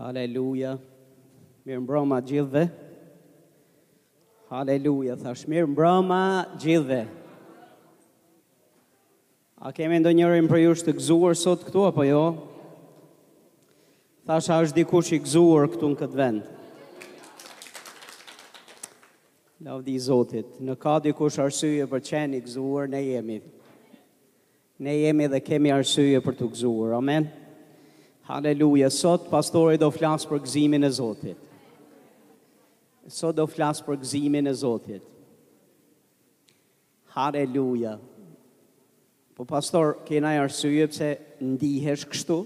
Haleluja. Mirë mbroma gjithëve. Haleluja, thashë mirë mbroma gjithëve. A kemi ndonjërin prej jush të gëzuar sot këtu, apo jo? Thashë a është dikush i gëzuar këtu në këtë vend. Lavdi i Zotit, në ka dikush arsye për të qenë i gëzuar, ne jemi. Ne jemi dhe kemi arsye për t'u gëzuar. Amen. Haleluja. Sot pastori do flas për gëzimin e Zotit. Sot do flas për gëzimin e Zotit. Haleluja. Po pastor, ke naj arsye pse ndihesh kështu?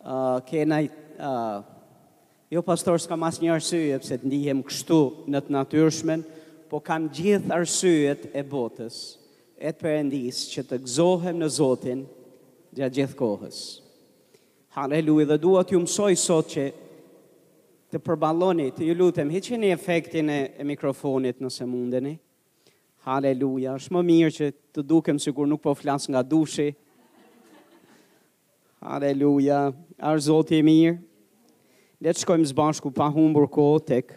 Ah, ke naj ah, jo pastor s'kam asnjë arsye pse të ndihem kështu në të natyrshmen, po kam gjithë arsyet e botës së Perëndisë që të gëzohem në Zotin gjatë gjithë kohës. Haleluja dhe dua t'ju mësoj sot që të përballoni, të ju lutem, hiqeni efektin e, e mikrofonit nëse mundeni. Haleluja, është më mirë që të dukem sikur nuk po flas nga dushi. Haleluja, ashtë Zoti i mirë. Le të shkojmë së bashku pa humbur kohë tek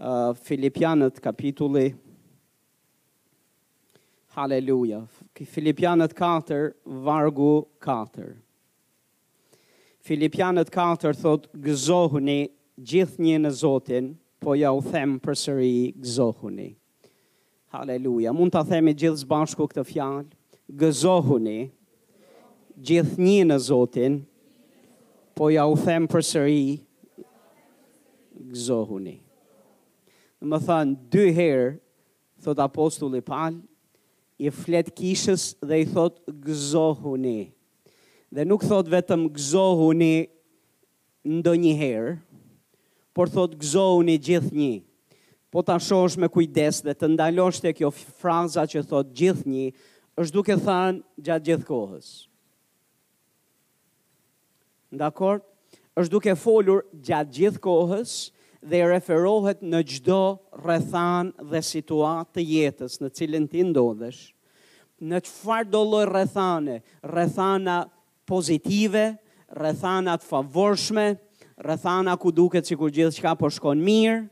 uh, Filipianët kapitulli Haleluja. Filipianët 4 vargu 4. Filipianët 4 thotë gëzohuni gjithnjë në Zotin, po ja u them përsëri gëzohuni. Haleluja. Mund ta themi gjithë së bashku këtë fjalë? Gëzohuni gjithnjë në Zotin. Po ja u them përsëri. Gëzohuni. Domethënë, dy herë, thotë apostulli Pal, i flet kishës dhe i thotë gëzohuni. Dhe nuk thotë vetëm gëzohuni ndonjëherë, por thotë gëzohuni gjithnjë. Po ta shohësh me kujdes dhe të ndalosh te kjo fraza që thotë gjithnjë, është duke thënë gjatë gjithë kohës. Dakord? Është duke folur gjatë gjithë kohës dhe i referohet në çdo rrethanë dhe situatë të jetës në cilën ti ndodhesh. Në çfarëdolloj rrethane, rrethana pozitive, rrethana të favorshme, rrethana ku duket sikur gjithçka po shkon mirë,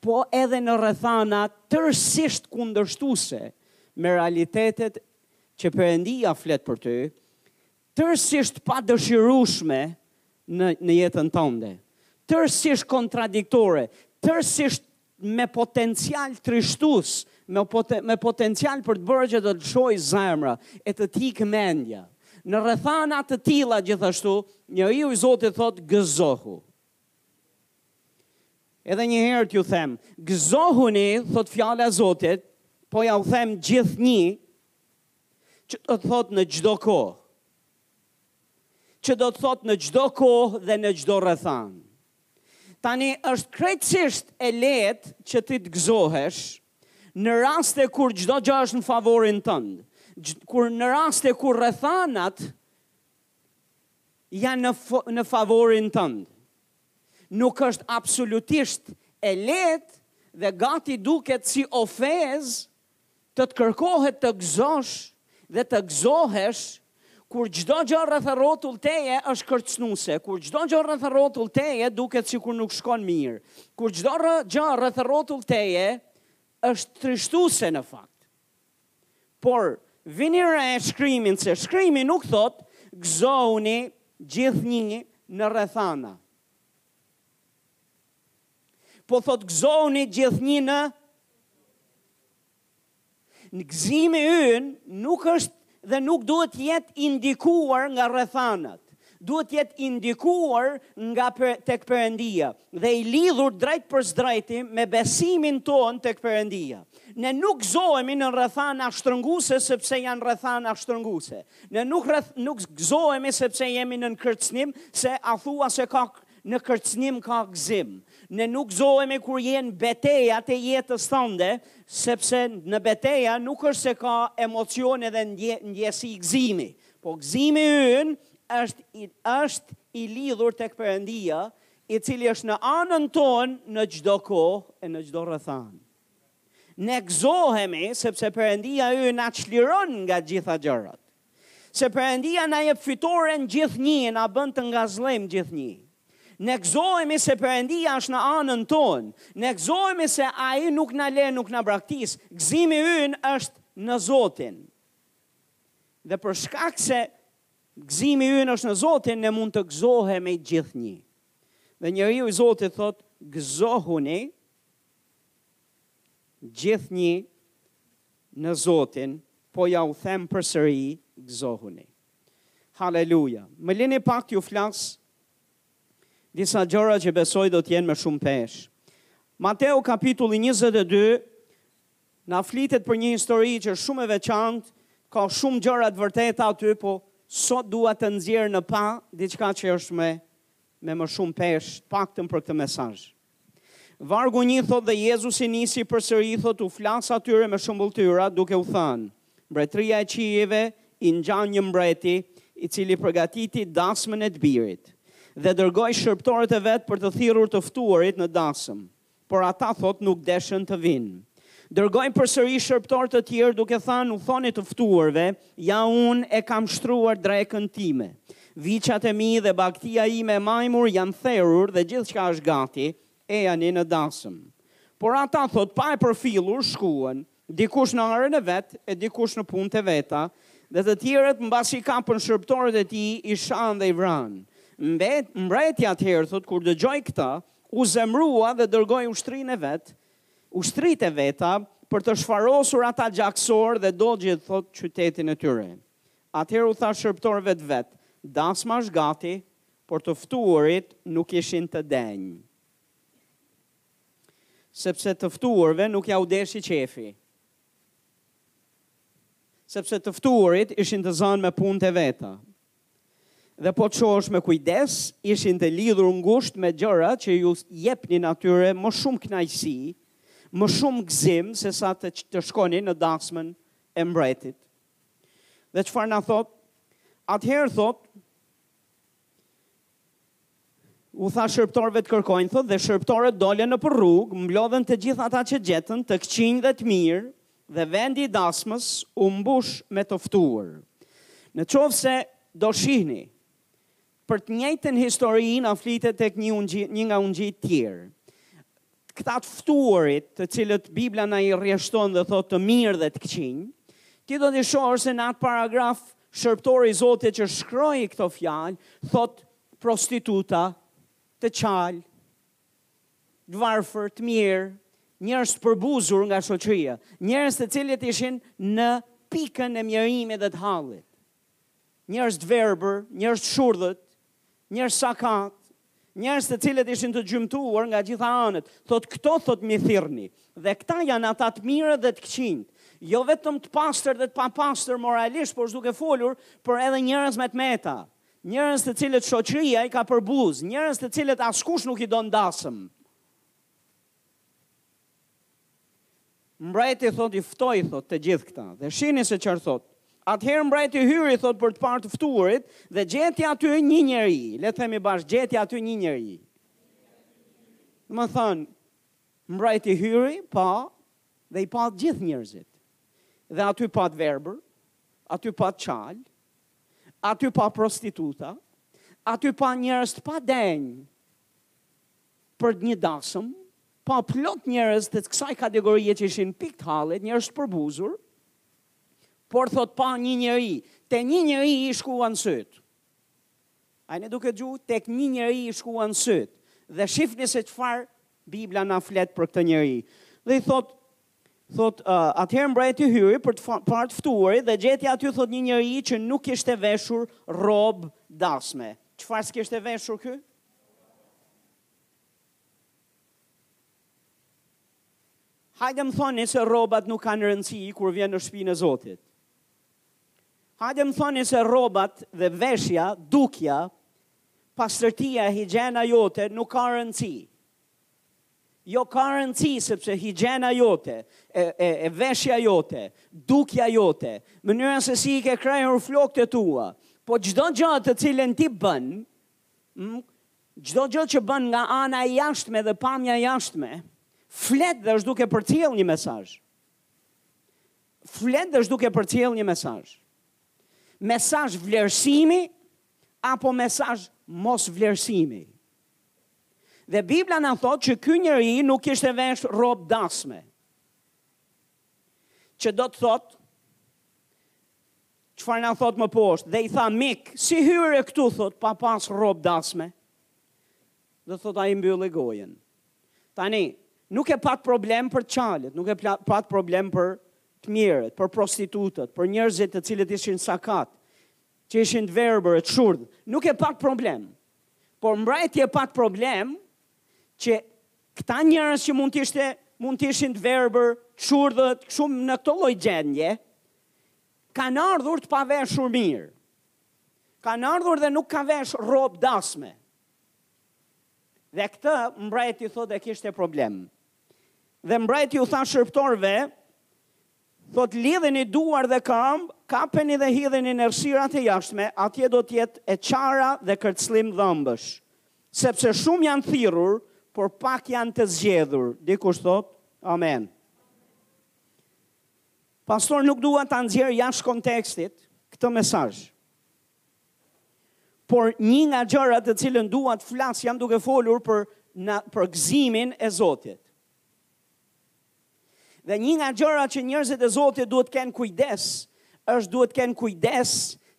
po edhe në rrethana tërësisht kundërshtuese me realitetet që Perëndia flet për ty, tërësisht të padëshirueshme në në jetën tënde, tërësisht kontradiktore, tërësisht me potencial trishtues, me, me potencial për të bërë që të të lëshojë zemra e të t'ikë mendja. Në rrethana të tilla gjithashtu, njeriu i Zotit thot gëzohu. Edhe një herë t'ju them, gëzohuni, thot fjala e Zotit, po ja u them gjithnjë që do të thot në çdo kohë. Që do të thot në çdo kohë dhe në çdo rrethanë. Tani është krejtësisht e lehtë që ti të gëzohesh në raste kur çdo gjë është në favorin tënd, kur në raste kur rrethanat janë në në favorin tënd. Nuk është absolutisht e lehtë dhe gati duket si ofezë të të kërkohet të gëzosh dhe të gëzohesh kur çdo gjë rreth rrotullt teje është kërcënuese, kur çdo gjë rreth rrotullt teje duket sikur nuk shkon mirë, kur çdo gjë rreth rrotullt teje është trishtuese në fakt. Por, vini re shkrimin se shkrimi nuk thotë gëzohuni gjithnjë në rrethana. Po thot gëzohuni gjithnjë në në gëzimi ynë nuk është dhe nuk duhet të jetë indikuar nga rrethanat. Duhet të jetë indikuar nga për, tek Perëndia dhe i lidhur drejt për së drejti me besimin tonë tek Perëndia. Ne nuk gëzohemi në rrethana shtrënguese sepse janë rrethana shtrënguese. Ne nuk rreth, nuk gëzohemi sepse jemi nën kërcënim se a thua se ka në kërcënim ka gëzim. Ne nuk gëzohemi kur je në betejat e jetës tënde, sepse në beteja nuk është se ka emocione dhe ndjesi gëzimi. Po gëzimi ynë është është i lidhur tek Perëndia, i cili është në anën tonë në çdo kohë e në çdo rrethanë. Ne gëzohemi sepse Perëndia ynë na çliron nga gjitha gjërat. Se Perëndia na jep fitoren gjithnjë, na bën të ngazëllojmë gjithnjë. Ne gëzohemi se Perëndia është në anën tonë. Ne gëzohemi se Ai nuk na le, nuk na braktis. Gëzimi ynë është në Zotin. Dhe për shkak se gëzimi ynë është në Zotin, ne mund të gëzohemi gjithnjë. Dhe njeriu i Zotit thotë, gëzohuni gjithnjë Në Zotin, po ja u them përsëri, gëzohuni. Haleluja. Më lini pak t'ju flas disa gjëra që besoj do të jenë me shumë peshë. Mateu kapitulli 22 na flitet për një histori që është shumë e veçantë, ka shumë gjëra të vërteta aty, po sot dua të nxjerr në pah diçka që është me me më shumë peshë, paktën për këtë mesazh. Vargu një thotë dhe Jezusi nisi përsëri thotë u flas atyre me shëmbulltyra duke u thënë, Mbretëria e qiejve i ngjan një mbreti, i cili përgatiti dasmën e t'birit, dhe dërgoi shërbëtorët e vet për të thirrur të ftuarit në dasëm, por ata thotë nuk deshën të vinë. Dërgoi përsëri shërbëtorë të tjerë duke thënë, U thoni të ftuarve, Ja unë e kam shtruar drekën time. Viçat e mi dhe bagëtia ime e majmur janë therur dhe gjithçka është gati, ejani në dasëm. Por ata, thotë, pa e përfillur, shkuan, dikush në arën e vet e dikush në punët e veta, dhe të tjerët, mbasi kapën shërbëtorët e tij, i shanë dhe i vranë. Mbe, mbreti atëherë, thotë, kur dëgjoi këta, u zemërua dhe dërgoi ushtrinë e vet, Ushtritë e veta për të shfarosur ata gjaksorë dhe dogji thotë qytetin e tyre. Atëherë u tha shërbëtorëve të vet, Dasma është gati, por të ftuarit nuk ishin të denjë. Sepse të ftuarve nuk jua deshi qefi. Sepse të ftuarit ishin të zënë me punët e veta. Dhe po të shohësh me kujdes, ishin të lidhur ngushtë me gjëra që ju jepnin atyre më shumë kënaqësi, më shumë gëzim se sa të, të shkonin në dasmën e mbretit. Dhe çfarë na thot? Atëherë thot, U tha shërbëtorëve të kërkojnë, thotë dhe shërbëtorët dolën nëpër rrugë, mblodhën të gjithë ata që gjetën, të këqinj dhe të mirë, dhe vendi i dasmës u mbush me të ftuar. Në qoftë se do shihni, për të njëjtën histori na flitet tek një nga ungjijtë e tjerë. Këta të ftuarit, të cilët Bibla na i rrjeshton dhe thotë të mirë dhe të këqinj, ti do të shohësh se në atë paragraf shërbëtori i Zotit që shkroi këto fjalë thotë prostituta, të qalë, të varfër, të mirë, njerëz të përbuzur nga shoqëria, njerëz të cilët ishin në pikën e mjerimit dhe të hallit. njerëz të verbër, njerëz të shurdhët, njerëz sakat, njerëz të cilët ishin të gjymtuar nga të gjitha anët. Thot këto thot m'i thirrni. Dhe këta janë ata të mirët dhe të këqinjtë. Jo vetëm të pastër dhe të papastër moralisht, po jam duke folur, por edhe njerëz me të meta. Njerëz të cilët shoqëria i ka përbuz, njerëz të cilët askush nuk i do n'dasëm. Mbreti thotë i ftoj thotë të gjithë këta dhe shihni se çfarë thotë. Atëherë mbreti hyri thotë për të parë të ftuarit dhe gjeti aty një njeri, le të themi bashkë gjeti aty një njeri. Domethënë, mbreti hyri, pa, dhe i pa të gjithë njerëzit. Dhe aty pa të verbër, aty pa të qalë, aty pa prostituta, aty pa njerëz të padenjë. për të një dasëm, pa plot njerëz të kësaj kategorie që ishin pikë të hallit, njerëz të përbuzur, por thot pa një njeri, te një njeri i shkuan syt. A jeni duke dëgju, tek një njeri i shkuan syt. Dhe shifni se çfarë Bibla na flet për këtë njeri. Dhe i thot, Thotë, Atëherë mbreti hyri për të parë të ftuarit dhe gjeti aty thotë një njeri që nuk kishte veshur rrobë dasme. Çfarë s'kishte veshur ky? Hajde më thoni se rrobat nuk kanë rëndësi kur vjen në shpinë e Zotit. Hajde më thoni se rrobat dhe veshja, dukja, pastërtia, higjiena jote nuk kanë rëndësi. Jo ka rëndësi sepse higjiena jote, e, e, e veshja jote, dukja jote, mënyra se si i ke krehur flokët e tua, po çdo gjë të cilën ti bën, mm, çdo gjë që bën nga ana e jashtme dhe pamja e jashtme, flet dhe është duke përcjell një mesazh. Flet dhe është duke përcjell një mesazh. Mesazh vlerësimi apo mesazh mos vlerësimi. Dhe Bibla na thotë që ky njeri nuk kishte vesh rrobë dasme. Që do të thotë çfarë na thotë më poshtë dhe i tha mik, si hyre këtu thotë pa pas rrobë dasme. Dhe thotë ai mbylli gojën. Tani, nuk e pat problem për të çalët, nuk e pat problem për të mirët, për prostitutët, për njerëzit të cilët ishin sakat, që ishin të verbër e të shurdh, nuk e pat problem. Por mbreti e pat problem që këta njerëz që mund të ishte mund të ishin të verbër, shurdhët, shumë në këto lloj gjendje, kanë ardhur të paveshur mirë. Kanë ardhur dhe nuk ka vesh rrobë dasme. Dhe këtë mbreti thotë e kishte problem. Dhe mbreti u tha shërbtorve, Thotë lidheni duar dhe këmbë, kapeni dhe hidheni në errësirën e jashtme, atje do të jetë e qara dhe kërcëllim dhëmbësh. Sepse shumë janë thirrur, por pak janë të zgjedhur. Dikush thotë, Amen. Pastor, nuk dua ta nxjerr jashtë kontekstit këtë mesazh. Por një nga gjërat të cilën dua të flas jam duke folur për na, për gëzimin e Zotit. Dhe një nga gjërat që njerëzit e Zotit duhet të kenë kujdes, është duhet të kenë kujdes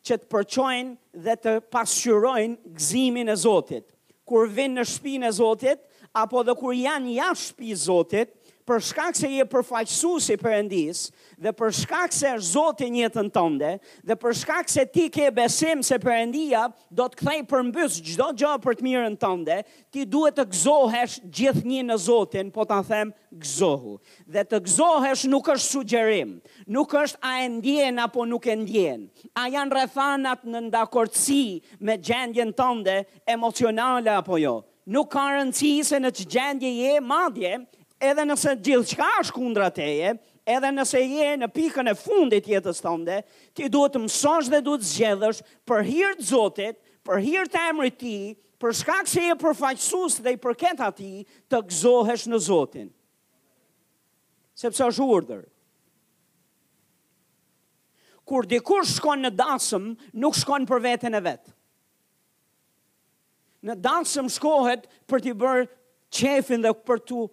që të përçojnë dhe të pasqyrojnë gëzimin e Zotit. Kur vin në shpinë e Zotit, apo edhe kur janë jashtë shpisë Zotit, për shkak se je përfaqësues i Perëndisë, dhe për shkak se është Zoti në jetën tënde, dhe për shkak se ti ke besim se Perëndia do të kthejë përmbys çdo gjë për të mirën tënde, Ti duhet të gëzohesh gjithnjë në Zotin, po ta them, gëzohu. Dhe të gëzohesh nuk është sugjerim, nuk është a e ndjen apo nuk e ndjen, a janë rrethanat në dakordësi me gjendjen tënde emocionale apo jo. Nuk ka rëndësi se në ç'gjendje je, madje, edhe nëse gjithçka është kundra teje, edhe nëse je në pikën e fundit të jetës tënde, ti duhet të mësosh dhe duhet të zgjedhësh për hir të Zotit, për hir të emrit të Tij, Për shkak se je përfaqësues dhe i përket atij të gëzohesh në Zotin. Sepse është urdhër. Kur dikush shkon në dasëm, nuk shkon për veten e vet. Në dasëm shkohet për t'i bërë qejfin dhe për t'u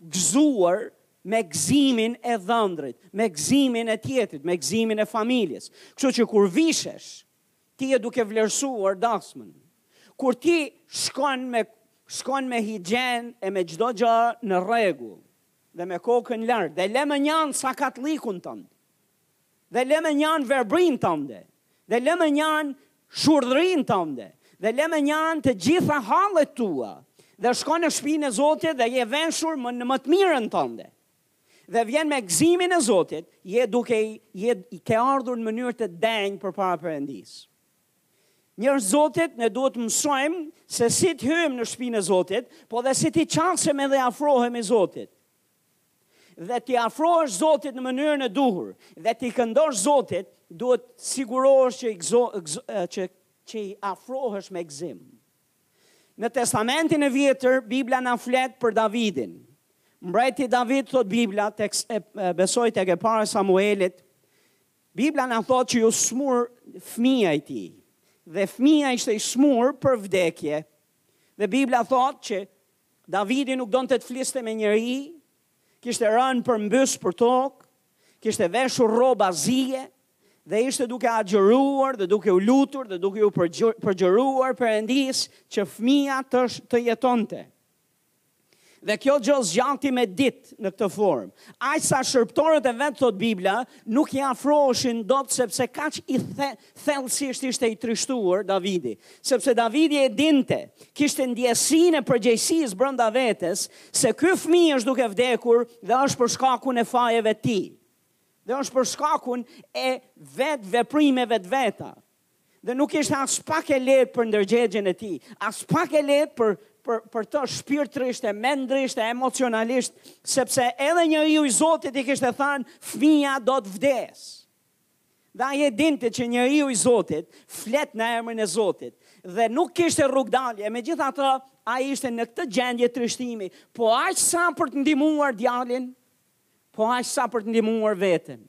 gëzuar me gëzimin e dhëndrit, me gëzimin e tjetrit, me gëzimin e familjes. Kështu që kur vishesh, Ti je duke vlerësuar dasmën. Kur ti shkon me shkon me higjienë e me çdo gjë në rregull dhe me kokën lart dhe le mënjanë sakatllikun tënd. Dhe le mënjanë verbërinë tënd. Dhe le mënjanë shurdhërinë tënd. Dhe le mënjanë të gjitha hallet e tua. Dhe shkon në shpinë e Zotit dhe je veshur më në më të mirën tënde. Dhe vjen me gëzimin e Zotit, je duke i, je, i ke ardhur në mënyrë të denjë përpara përëndisë. Njerëz të Zotit, ne duhet të mësojmë se si të hyjmë në shpinë e Zotit, po dhe si t'i qasemi edhe t'i afrohemi Zotit dhe t'i afrohesh Zotit në mënyrën e duhur dhe t'i këndosh Zotit, duhet sigurohesh që i gzo, gzo, që që i afrohesh me gzim. Në Testamentin e Vjetër, Bibla na flet për Davidin. Mbreti David, thotë Bibla, tek, e, besoj tek e para e Samuelit, Bibla na thotë që iu sëmur fëmija i tij. Dhe fëmija ishte i sëmurë për vdekje. Dhe Bibla thotë që Davidi nuk donte të fliste me njeri, Kishte rënë përmbys për tokë, kishte veshur rroba zie dhe ishte duke agjëruar dhe duke u lutur dhe duke u përgjëruar perëndisë që fëmija të, të jetonte. Dhe kjo gjë zgjati me ditë në këtë formë. Aq sa shërbëtorët e vet thotë Bibla, nuk i afroheshin dot sepse kaq i the, Thellësisht ishte i trishtuar Davidi, sepse Davidi e dinte, kishte ndjesinë e përgjegjësisë brenda vetes se ky fëmijë është duke vdekur dhe është për shkakun e fajeve të tij. Dhe është për shkakun e vetë veprimeve të veta. Dhe nuk ishte aspak e lehtë për ndërgjegjen e tij, aspak e lehtë për për për të shpirtërisht e mendërisht e emocionalisht, sepse edhe njeriu i Zotit i kishte thënë, fëmija do të vdesë. Dhe ai e dinte që njeriu i Zotit flet në emrin e Zotit dhe nuk kishte rrugëdalje. E megjithatë, ai ishte në këtë gjendje trishtimi, po aq sa për të ndihmuar djalin, po aq sa për të ndihmuar veten.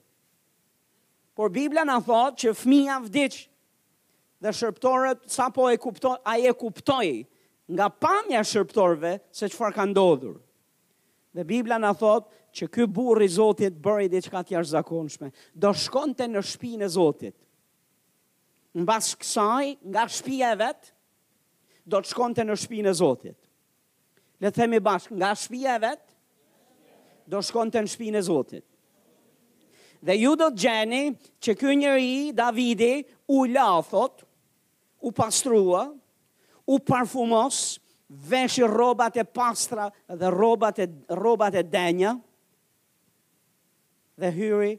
Por Bibla na thotë që fëmija vdiq dhe shërbëtorët sapo e kuptoi, ai e kuptoi nga pamja e shërbëtorëve se çfarë ka ndodhur. Dhe Bibla na thotë që ky burrë i Zotit bëri diçka të jashtëzakonshme. Do shkonte në shtëpinë e Zotit. Mbas kësaj, nga shtëpia e vet, do të shkonte në shtëpinë e Zotit. Le të themi bashkë, nga shtëpia e vet, do shkonte në shtëpinë e Zotit. Dhe ju do të gjeni që ky njeri, Davidi, u la, thotë, u pastrua, u parfumos, veshi rrobat e pastra dhe rrobat e rrobat e denja dhe hyri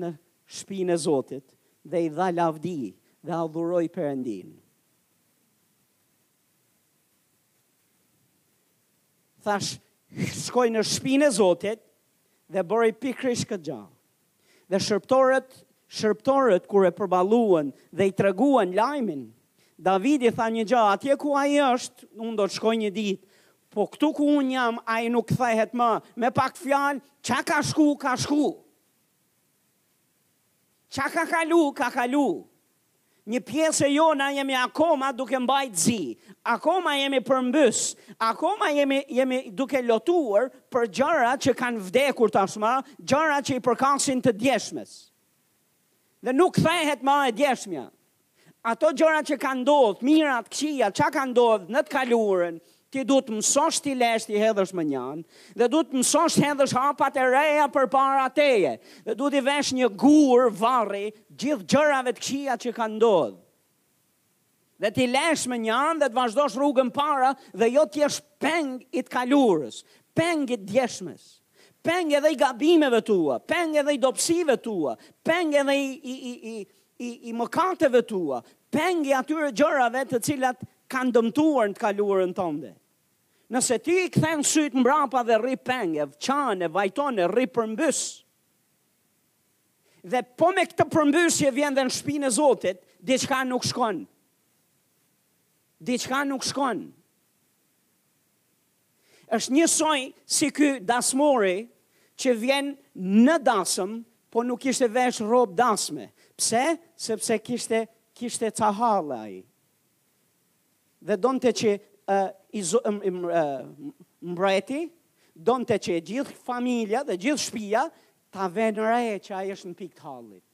në shpinën e Zotit dhe i dha lavdi dhe adhuroi Perëndinë. Thashë, shkoi në shpinën e Zotit dhe bëri pikërisht këtë gjë. Dhe shërbëtorët, shërbëtorët kur e përballuan dhe i treguan lajmin, Davidi tha një gjë, atje ku ai është, unë do të shkoj një ditë, po këtu ku unë jam, ai nuk kthehet më. Me pak fjalë, ça ka shku, ka shku. Ça ka kalu, ka kalu. Një pjesë e jona jemi akoma duke mbajt zi, akoma jemi përmbys, akoma jemi jemi duke lotuar për gjëra që kanë vdekur tashmë, gjëra që i përkasin të djeshmes. Dhe nuk kthehet më e djeshmja. Ato gjëra që kanë ndodhur, mirat, këqijat, ça kanë ndodhur në të kaluarën, Ti duhet të mësosh t'i lesh t'i hedhësh mënjanë dhe duhet të mësosh të hedhësh hapat e reja përpara teje dhe duhet t'i vesh një gur varri gjithë gjërave të këqija që kanë ndodhur dhe t'i lesh mënjanë dhe të vazhdosh rrugën para dhe jo të jesh peng i të kalurës, peng i të djeshmes, peng edhe i gabimeve tua, peng edhe i dobësive tua, peng edhe i, i, i, i, i, i mëkateve tua, peng i atyre gjërave të cilat kanë dëmtuar në të kaluarën tënde. Nëse ti i kthen sytë mbrapa dhe rri peng, e qan, e vajton, e rri përmbys, dhe po me këtë përmbysje vjen dhe në shpinë e Zotit, diçka nuk shkon. Diçka nuk shkon. është njësoj si ky dasmori që vjen në dasëm, po nuk kishte vesh rrobë dasme. Pse? Sepse kishte, kishte ca halle ai. dhe donte që mbreti, donte që gjithë familja dhe gjithë shpia ta venë re që ai është në pikë të hallit.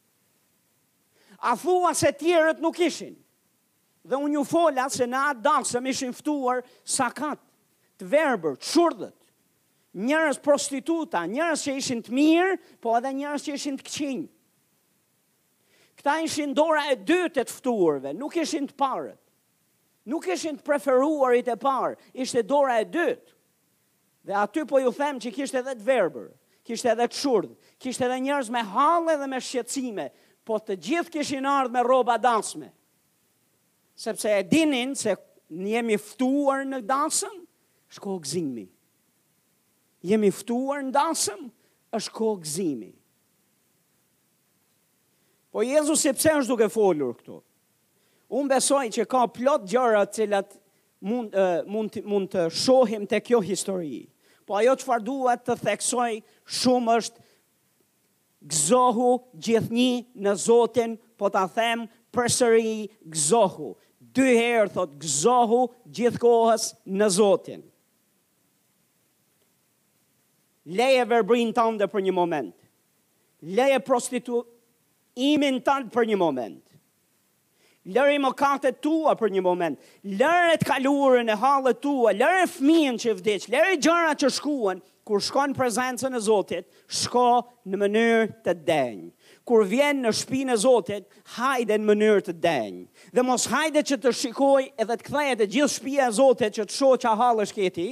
A thua se tjerët nuk ishin, dhe unë ju fola se në atë dasëm ishin ftuar sakat, të verbër, të shurdhët, njerëz prostituta, njerëz që ishin të mirë, po edhe njerëz që ishin të këqinj. Këta ishin dora e dytë e të ftuarve, nuk ishin të parët. Nuk ishin të preferuarit e parë, ishte dora e dytë. Dhe aty po ju them që kishte edhe të verbër, kishte edhe të shurdh, kishte edhe njerëz me halle dhe me shqetësime, po të gjithë kishin ardh me rroba dasme. Sepse e dinin se ne jemi ftuar në dasëm, është kohë gëzimi. Jemi ftuar në dasëm, është kohë gëzimi. Po Jezusi pse është duke folur këtu? Unë besoj që ka plot gjëra të cilat mund uh, mund mund të shohim te kjo histori. Po ajo çfarë duhet të theksoj shumë është gëzohu gjithnjë në Zotin, po ta them përsëri gëzohu. Dy herë thotë gëzohu gjithkohës në Zotin. Leje verbërinë tande për një moment. Leje prostituimin tand për një moment. Lëri mëkatet tua për një moment. Lëre të kaluarën e hallet tua, lëre fëmijën që vdiq, lëri gjërat që shkuan. Kur shkon në prezencën e Zotit, shko në mënyrë të denjë. Kur vjen në shpinë e Zotit, hajde në mënyrë të denjë. Dhe mos hajde që të shikojë edhe të kthehet e gjithë shpia e Zotit që të shohë ça hallesh ke ti.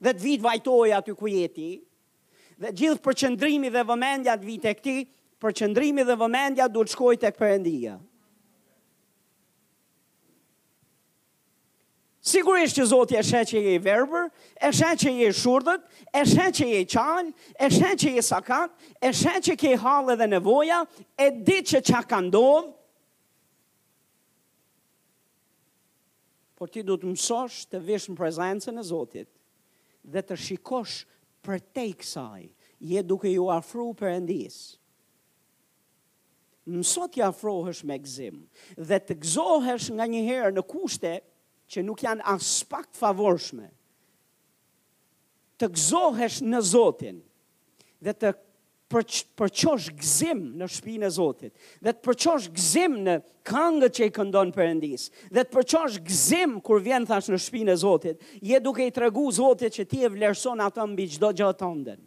Dhe të vijë të vajtojë aty ku je ti. Dhe gjithë përqendrimi dhe vëmendja të vijë tek ti, përqendrimi dhe vëmendja duhet të shkojë tek Perëndia. Sigurisht që Zoti e sheh që je i verbër, e sheh që je i shurdhët, e sheh që je i çalë, e sheh që je sakat, e sheh që ke halle dhe nevoja, e di që çka ka ndodh. Por ti duhet të mësosh të vish në prezencën e Zotit dhe të shikosh përtej kësaj, je duke iu afru Perëndisë. Mëso t'i afrohesh me gëzim dhe të gëzohesh nganjëherë në kushte që nuk janë aspak të favorshme. Të gëzohesh në Zotin dhe të të përçosh gëzim në shpinën e Zotit, dhe të përçosh gëzim në këngët që i këndon Perëndisë, dhe të përçosh gëzim kur vjen thashë në shpinën e Zotit, je duke i tregu Zotit që ti e vlerëson atë mbi çdo gjë tënden.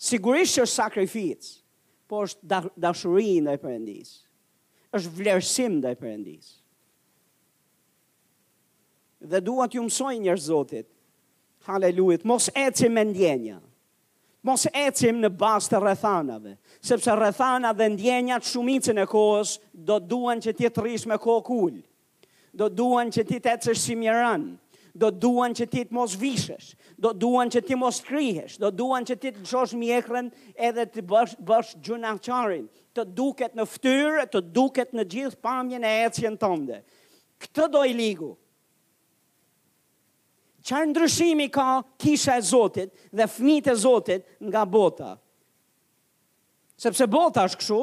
Sigurisht është sakrificë, po është dashuri ndaj Perëndis. Është vlerësim ndaj Perëndisë. Dhe dua t'ju mësoj njerëz të Zotit. Haleluja, të mos ecim me ndjenja. Mos ecim në bazë të rrethanave, sepse rrethanat dhe ndjenjat shumicën e kohës do të duan që ti të rrish me kokë ulur, do të duan që ti të ecësh si mjeran, do të duan që ti të mos vishesh, do të duan që ti mos të krihesh, do të duan që ti të lëshosh mjekrën edhe të bësh, bësh gjynahqarin, të duket në fytyrë, të duket në gjithë pamjen e ecjen tënde. Këtë do i ligu. Çfarë ndryshimi ka Kisha e Zotit dhe fëmijët e Zotit nga bota? Sepse bota është kështu.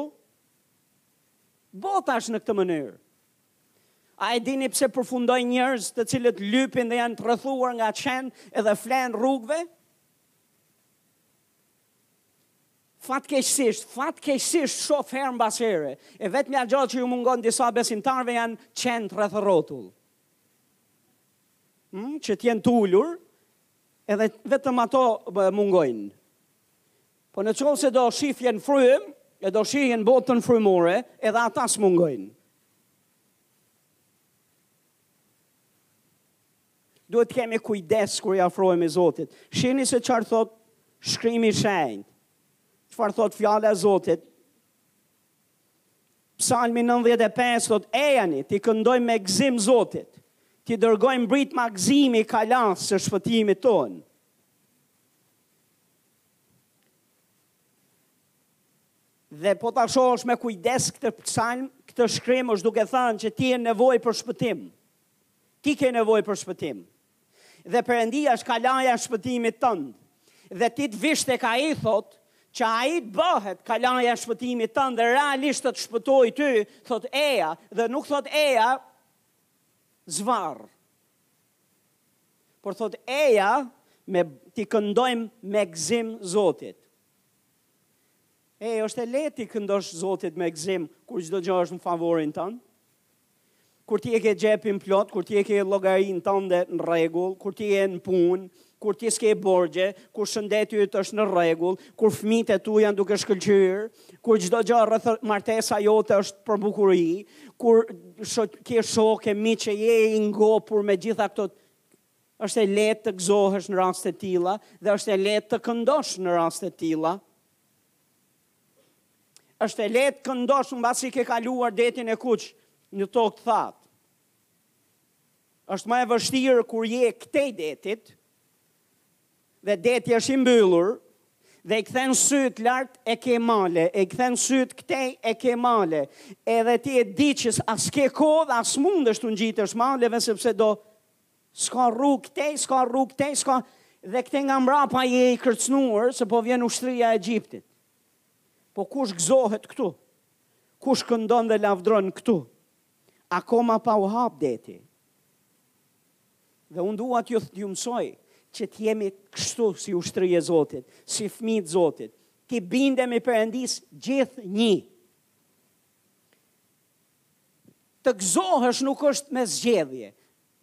Bota është në këtë mënyrë. A e dini pse përfundojnë njerëz të cilët lypin dhe janë të rrethuar nga qen edhe flenë rrugëve? Fatkeqësisht, fatkeqësisht shof herë mbas here. E vetmja gjë që ju mungon disa besimtarëve janë qentë rreth e rrotull. Ëh, që të jenë të ulur, edhe vetëm ato mungojnë. Po në qoftë se do shifje në frymë, e do shifje në botën frymore, edhe ata s'mungojnë. Duhet të kemi kujdes kur i afrohemi Zotit. Shini se çfarë thotë shkrimi i shenjtë. Çfarë thotë fjala e Zotit. Psalmi nëntëdhjetë e pesë thotë, Ejani, t'i këndojmë me gëzim Zotit, t'i dërgojmë britma gëzimi kalasë së shpëtimit tonë. Dhe po ta shohësh me kujdes këtë psalm, këtë shkrim është duke thënë që ti je në nevojë për shpëtim. Ti ke nevojë për shpëtim. dhe Perëndia është kalaja e shpëtimit tënd. Dhe ti të vish tek ai thotë që ai të bëhet kalaja e shpëtimit tënd dhe realisht të të shpëtojë ty, thotë eja, dhe nuk thotë eja zvarr. Por thotë eja t'i këndojmë me gëzim Zotit. E, është e lehtë t'i këndosh Zotit me gëzim, kur çdo gjë është në favorin tënd? Kur ti e ke xhepin plot, kur ti e ke llogarinë tënde në rregull, kur ti je në punë, kur ti s'ke borxhe, kur shëndeti yt është në rregull, kur fëmijët e tu janë duke shkëlqyer, kur çdo gjë rreth martesa jote është për bukuri, kur ke shokë e miq e je i ngopur me gjithë këto është e lehtë të gëzohesh në raste të tilla dhe është e lehtë të këndosh në raste të tilla. Është e lehtë të këndosh mbasi ke kaluar detin e kuq në tokë të thatë. Është më e vështirë kur je këtej detit dhe deti është i mbyllur dhe i kthen syt lart e ke male, e kthen syt këtej e ke male. Edhe ti e di që as ke kohë dhe as mundesh të ngjitesh maleve sepse do S'ka rrugë këtej, s'ka rrugë këtej, s'ka... Dhe këte nga mbrapa je i kërcnuar se po vjen ushtria e Egjiptit. Po kush gëzohet këtu? Kush këndon dhe lavdron këtu? Akoma pa u hap deti. Dhe unë dua t'ju, t'ju mësoj që të jemi kështu si ushtri e Zotit, si fëmijë të Zotit, t'i bindemi Perëndis gjithnjë. Të gëzohesh nuk është me zgjedhje,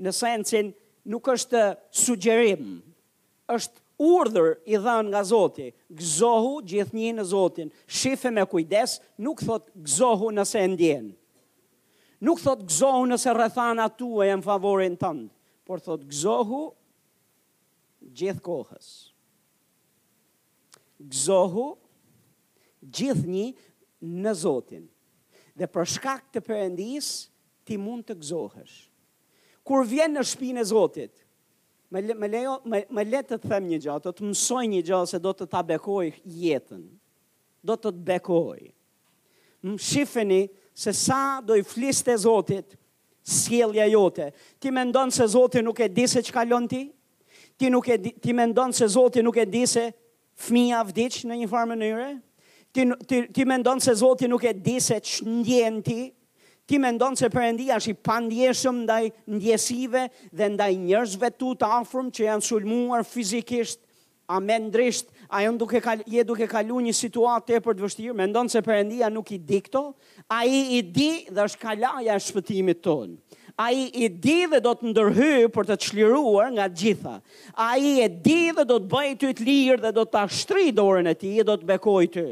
në sensin nuk është sugjerim, është urdhër i dhënë nga Zoti, gëzohu gjithnjë në Zotin, shife me kujdes, nuk thotë gëzohu nëse e ndjen. Nuk thotë gëzohu nëse rrethanat e tua janë në favorin tënd, por thotë gëzohu gjithë kohës. Gëzohu gjithnjë në Zotin, dhe për shkak të Perëndisë ti mund të gëzohesh. Kur vjen në shpinë e Zotit, më më lejo më, më le të të them një gjë, do të mësoj një gjë se do të ta bekoj jetën. Do të të bekoj. Më shifeni se sa do i fliste Zotit sjellja jote. Ti mendon se Zoti nuk e di se ç'kalon ti? Ti nuk e di, ti mendon se Zoti nuk e di se fëmija vdiq në një farë mënyre? Ti ti ti mendon se Zoti nuk e di se ç'ndjen ti? Ti mendon se Perëndia është i pandjeshëm ndaj ndjesive dhe ndaj njerëzve të tu të afërm që janë sulmuar fizikisht, a mendrisht, a janë duke kal, je duke kalu një situatë tepër të vështirë, mendon se Perëndia nuk i di këto? Ai i di dhe është kalaja e shpëtimit tonë. Ai i di dhe do të ndërhyjë për të të çliruar nga të gjitha. Ai e di dhe do të bëjë ty të lirë dhe do ta shtrijë dorën e tij e do të bekojë ty.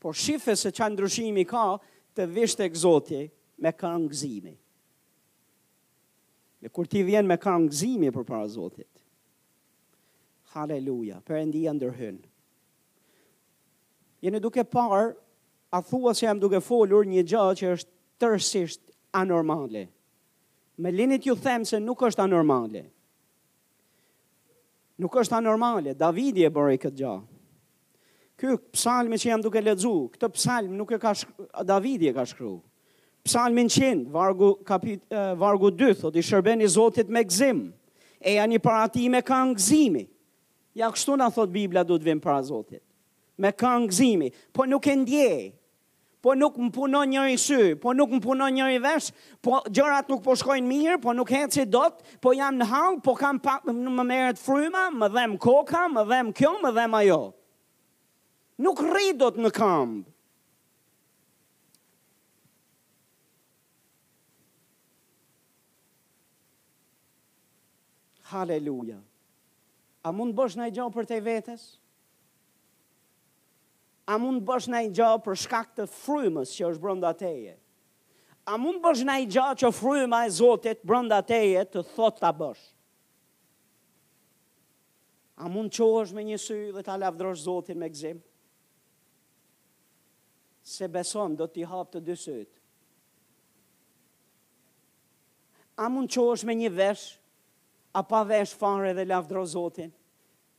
Por shife se çfarë ndryshimi ka të vish tek Zoti me këngë gëzimi. Dhe kur ti vjen me këngë gëzimi përpara Zotit. Haleluja, Perëndia ndërhyn. Jeni duke parë, a thua se jam duke folur një gjë që është tërësisht anormale? Me lini t'ju them se nuk është anormale. Nuk është anormale, Davidi e bëri këtë gjë. Ky psalmi që jam duke lexu, këtë psalm nuk e ka shk... Davidi e ka shkru. Psalmin 100, vargu, kapit, vargu 2, thot i shërbeni Zotit me gzim, ejani para tij me kangë gzimi. Ja kështu na thot Bibla duhet vim para Zotit. Me këngë gëzimi, po nuk e ndjej. Po nuk më punon njëri sy, po nuk më punon njëri vesh, po gjërat nuk po shkojnë mirë, po nuk eci dot, po jam në hall, po kam pa, më merret fryma, më dhem koka, më dhem kjo, më dhem ajo. Nuk rri dot në këmbë. Haleluja. A mund të bësh naj gjë përtej vetes? A mund të bësh naj gjë për shkak të frymës që është brenda teje? A mund të bësh naj gjë që fryma e Zotit brenda teje të thotë ta bësh? A mund të qohësh me një sy dhe ta lavdrosh Zotin me gëzim? Se beson do t'i hap të dy sytë. A mund të qohësh me një vesh A pa vesh fare dhe lavdro Zotin,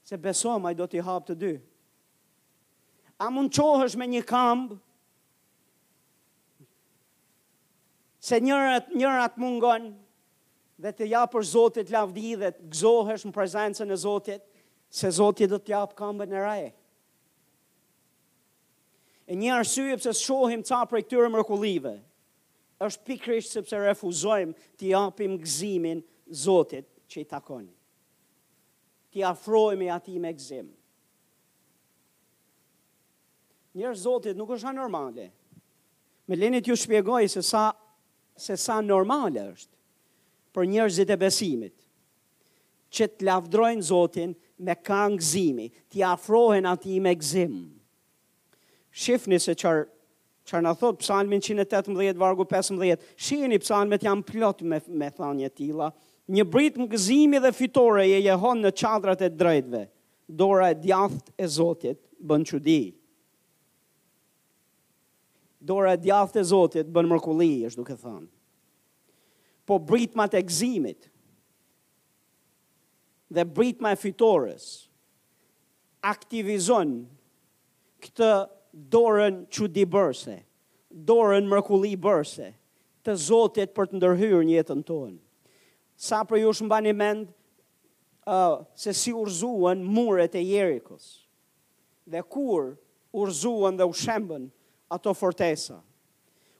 se beson ai do t'i hapë të dy. A mund qohësh me një kambë, se njërat, njërat mungon dhe t'i japësh Zotit lavdi dhe të gëzohesh në prezencën e Zotit, se Zoti do të japë kambën e re. E një arsye pse s'shohim ca prej këtyre mrekullive, është pikërisht sepse refuzojmë t'i japim gëzimin Zotit që i takon. T'i afrohemi atij me gëzim. Njerëz Zotit nuk është anormale. Me leni t'ju shpjegoj se sa, se sa normale është për njerëzit e besimit që të lavdrojnë Zotin me kangë gëzimi, t'i afrohen atij me gëzim. Shifni se çar çar na thot Psalmi njëqind e tetëmbëdhjetë vargu pesëmbëdhjetë. Shihni Psalmet janë plot me me thënie të tilla. Një britmë gëzimi dhe fitoreje jehon në çadrat e të drejtëve. Dora e djathtë e Zotit bën çudi. Dora e djathtë e Zotit bën mrekulli, është duke thënë. Po britmat e gëzimit dhe britma e fitores aktivizon këtë dorën çudibërëse, dorën mrekullibërëse të Zotit për të ndërhyrë në jetën tonë. Sa prej jush mbani mend uh, se si u rrëzuan muret e Jerikos dhe kur u rrëzuan dhe u shembën ato fortesa,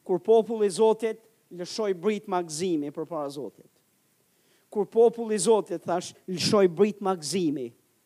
kur populli i Zotit lëshoi britma gëzimi përpara Zotit, kur populli i Zotit thashë lëshoi britma gëzimi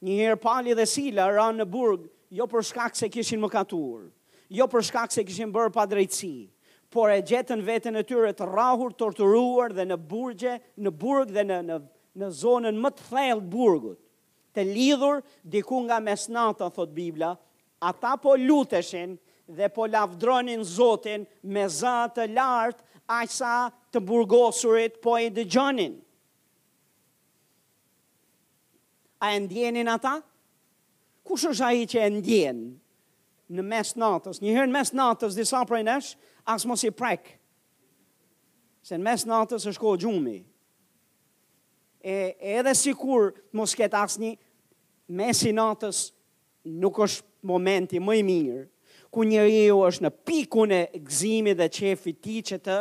Një herë Pali dhe Sila ranë në burg jo për shkak se kishin mëkatur, jo për shkak se kishin bërë padrejtësi, por e gjetën veten e tyre të rrahur, torturuar dhe në burgje, në burg dhe në në në zonën më të thellë të burgut. Të lidhur diku nga mesnata, thotë Bibla, ata po luteshin dhe po lavdronin Zotin me zë të lartë, aq sa të burgosurit po i dëgjonin. A e ndjenin ata? Kush është ai që e ndjen? Në mes natës, një herë në mes natës disa prej nesh as mos i prek. Se në mes natës është kohë gjumi. E edhe sikur t'mos ketë asnjë, mesi i natës nuk është momenti më i mirë kur njeriu është në pikun e gëzimit dhe qejfit të tij që të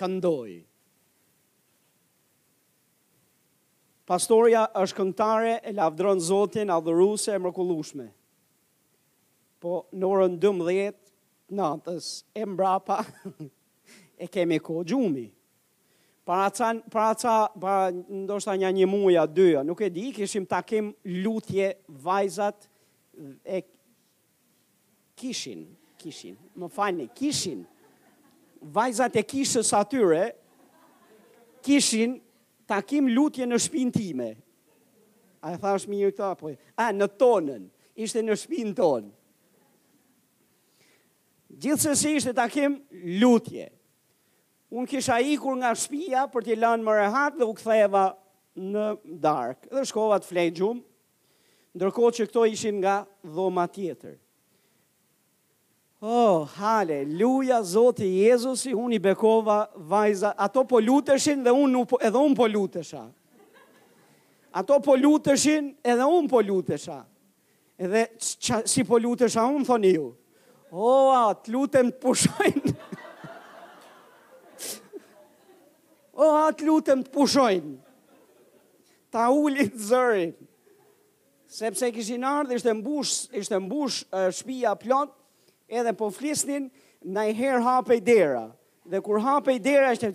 këndojë. Pastorja është këngëtare, e lavdëron Zotin, adhuruese e mrekullueshme. Po në orën 12 të natës e mbrapa e kemi kohë gjumi. Para ca, para ca, para ndoshta një një muja, dyja, nuk e di, kishim takim lutje vajzat e Kishin, kishin, më falni, kishin, vajzat e kishës atyre, kishin takim lutje në shpinë time. A e thashë mirë këta, po, a, në tonën, ishte në shpinë tonë. Gjithsesi ishte takim lutje. Unë kisha ikur nga shpia për t'i lanë më rehat dhe u ktheva në darkë. Dhe shkova të fle gjumë, Ndërkohë që këto ishin nga dhoma tjetër. Oh, haleluja Zoti Jezusi, unë i bekova vajza, ato po luteshin dhe unë po, edhe unë po lutesha. Ato po luteshin edhe unë po lutesha. Edhe qa, si po lutesha unë, thoni ju. O, oh, Atë, lutem të pushojnë. O, oh, Atë, lutem të pushojnë. Ta ulin zërin. Sepse kishin ardhë, ishte mbush, ishte mbush uh, shpia plot, edhe po flisnin, na i herë hapej dera. Dhe kur hapej dera, ishte...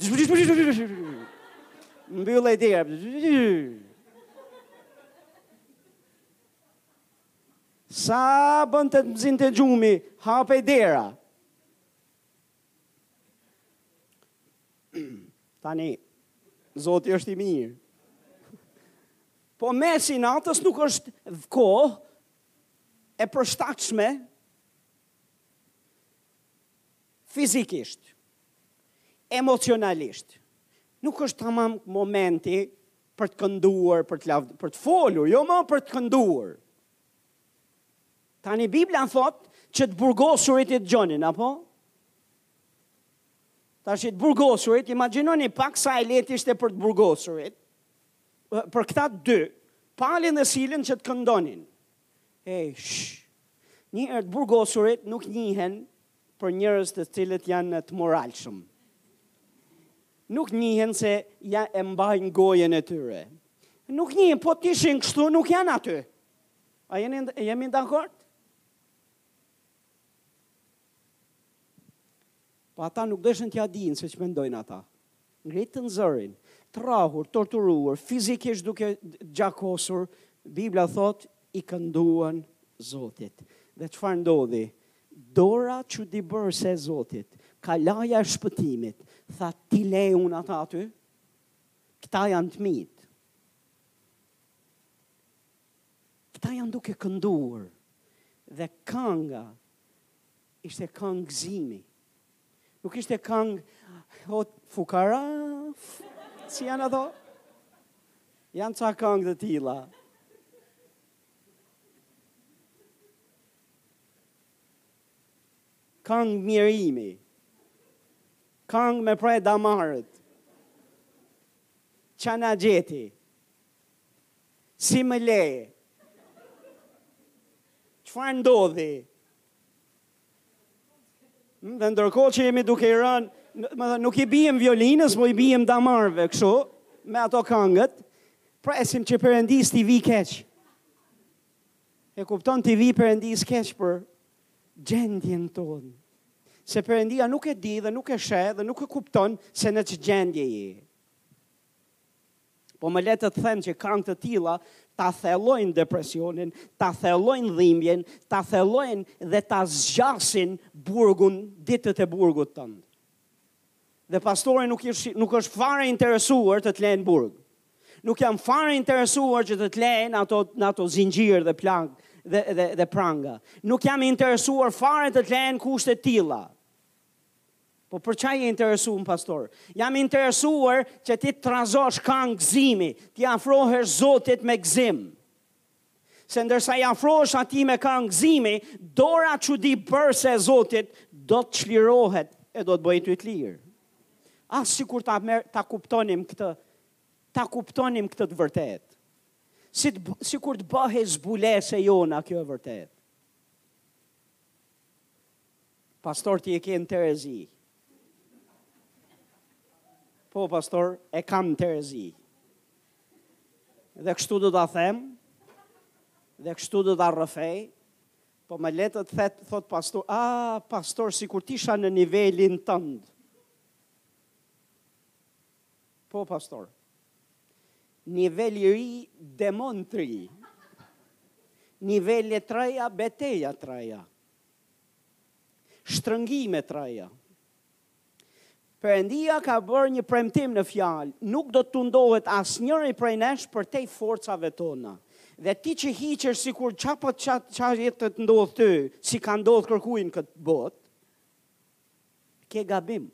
Mbyllej dera. Sa bënte të më zinte gjumi, hapej dera. Tani, Zoti është i mirë. Po mesi i natës nuk është kohë e përshtatshme fizikisht, emocionalisht. Nuk është tamam momenti për të kënduar, për të, lavd... për të folur, jo më për të kënduar. Tani Bibla thotë që të burgosurit i dëgjonin, apo? Tashi të burgosurit, imagjinoni pak sa e lehtë ishte për të burgosurit. Për këta dy, Palin dhe Silën që të këndonin. Ej, shh. Një herë të burgosurit nuk njihen për njerëz të cilët janë të moralshëm. Nuk njihen se e mbajnë gojën e tyre. Nuk njihen, po të ishin kështu, nuk janë aty. A jeni jemi dakord? Po ata nuk deshën t'ja dinë se ç'mendojnë ata. Ngritën zërin, të rahur, torturuar, fizikisht duke gjakosur, Bibla thotë, i kënduan Zotit. Dhe çfarë ndodhi? Dora çudibërëse e Zotit, kalaja e shpëtimit, tha t'i lë unë ata aty, këta janë të mitë. Këta janë duke kënduar dhe kënga ishte këngë gëzimi. Nuk ishte këngë o fukara, si janë ato? Janë ca këngë të tilla. Këngë mjerimi. Këngë me pre damarët. Ç'na gjeti. Si më le? Çfarë ndodhi? Dhe ndërkohë që jemi duke i rënë, domethënë, nuk i bijem violinës, po i bijem damarve, kështu, me ato këngët, presim që Perëndisë t'i vijë keq. E kupton t'i vijë Perëndisë keq për gjendjen tonë. Se Perëndia nuk e di dhe nuk e sheh dhe nuk e kupton se në ç'gjendje je. Po më le të të them që këngë të tilla ta thellojnë depresionin, ta thellojnë dhimbjen, ta thellojnë dhe ta zgjasin burgun ditët e burgut tënd. Dhe pastori nuk është nuk është fare interesuar të të lejë në burg. Nuk jam fare interesuar që të të lë në ato në ato zinxhir dhe plagë dhe dhe dhe pranga. Nuk jam interesuar fare të të lë në kushte të tilla. Po për ça je interesuar pastor? Jam i interesuar që ti të trazosh këngë gëzimi, t'i afrohesh Zotit me gëzim. Se ndërsa i afrohesh atij me këngë gëzimi, dora çudibërëse e Zotit do të çlirohet e do të të bëjë ty të lirë. Ah sikur ta mer, ta kuptonim këtë, ta kuptonim këtë të vërtetë. Si të, sikur të bëhej zbulesë e jona kjo e vërtetë. Pastor ti e ke në terezi. Po pastor, e kam në terezi. Dhe kështu do ta them, dhe kështu do ta rrëfej. Po më le të thet, thot pastor, a ah, pastor sikur të isha në nivelin tënd. Po pastor. Nivel i ri demon të ri. Nivele të reja beteja të reja. shtrëngime të reja. Perëndia ka bërë një premtim në fjalë, nuk do të tundohet asnjëri prej nesh përtej forcave tona. Dhe ti që hiqesh sikur çapo ça jet të ndodh ty, s'i ka ndodh kërkujt në këtë botë, ke gabim.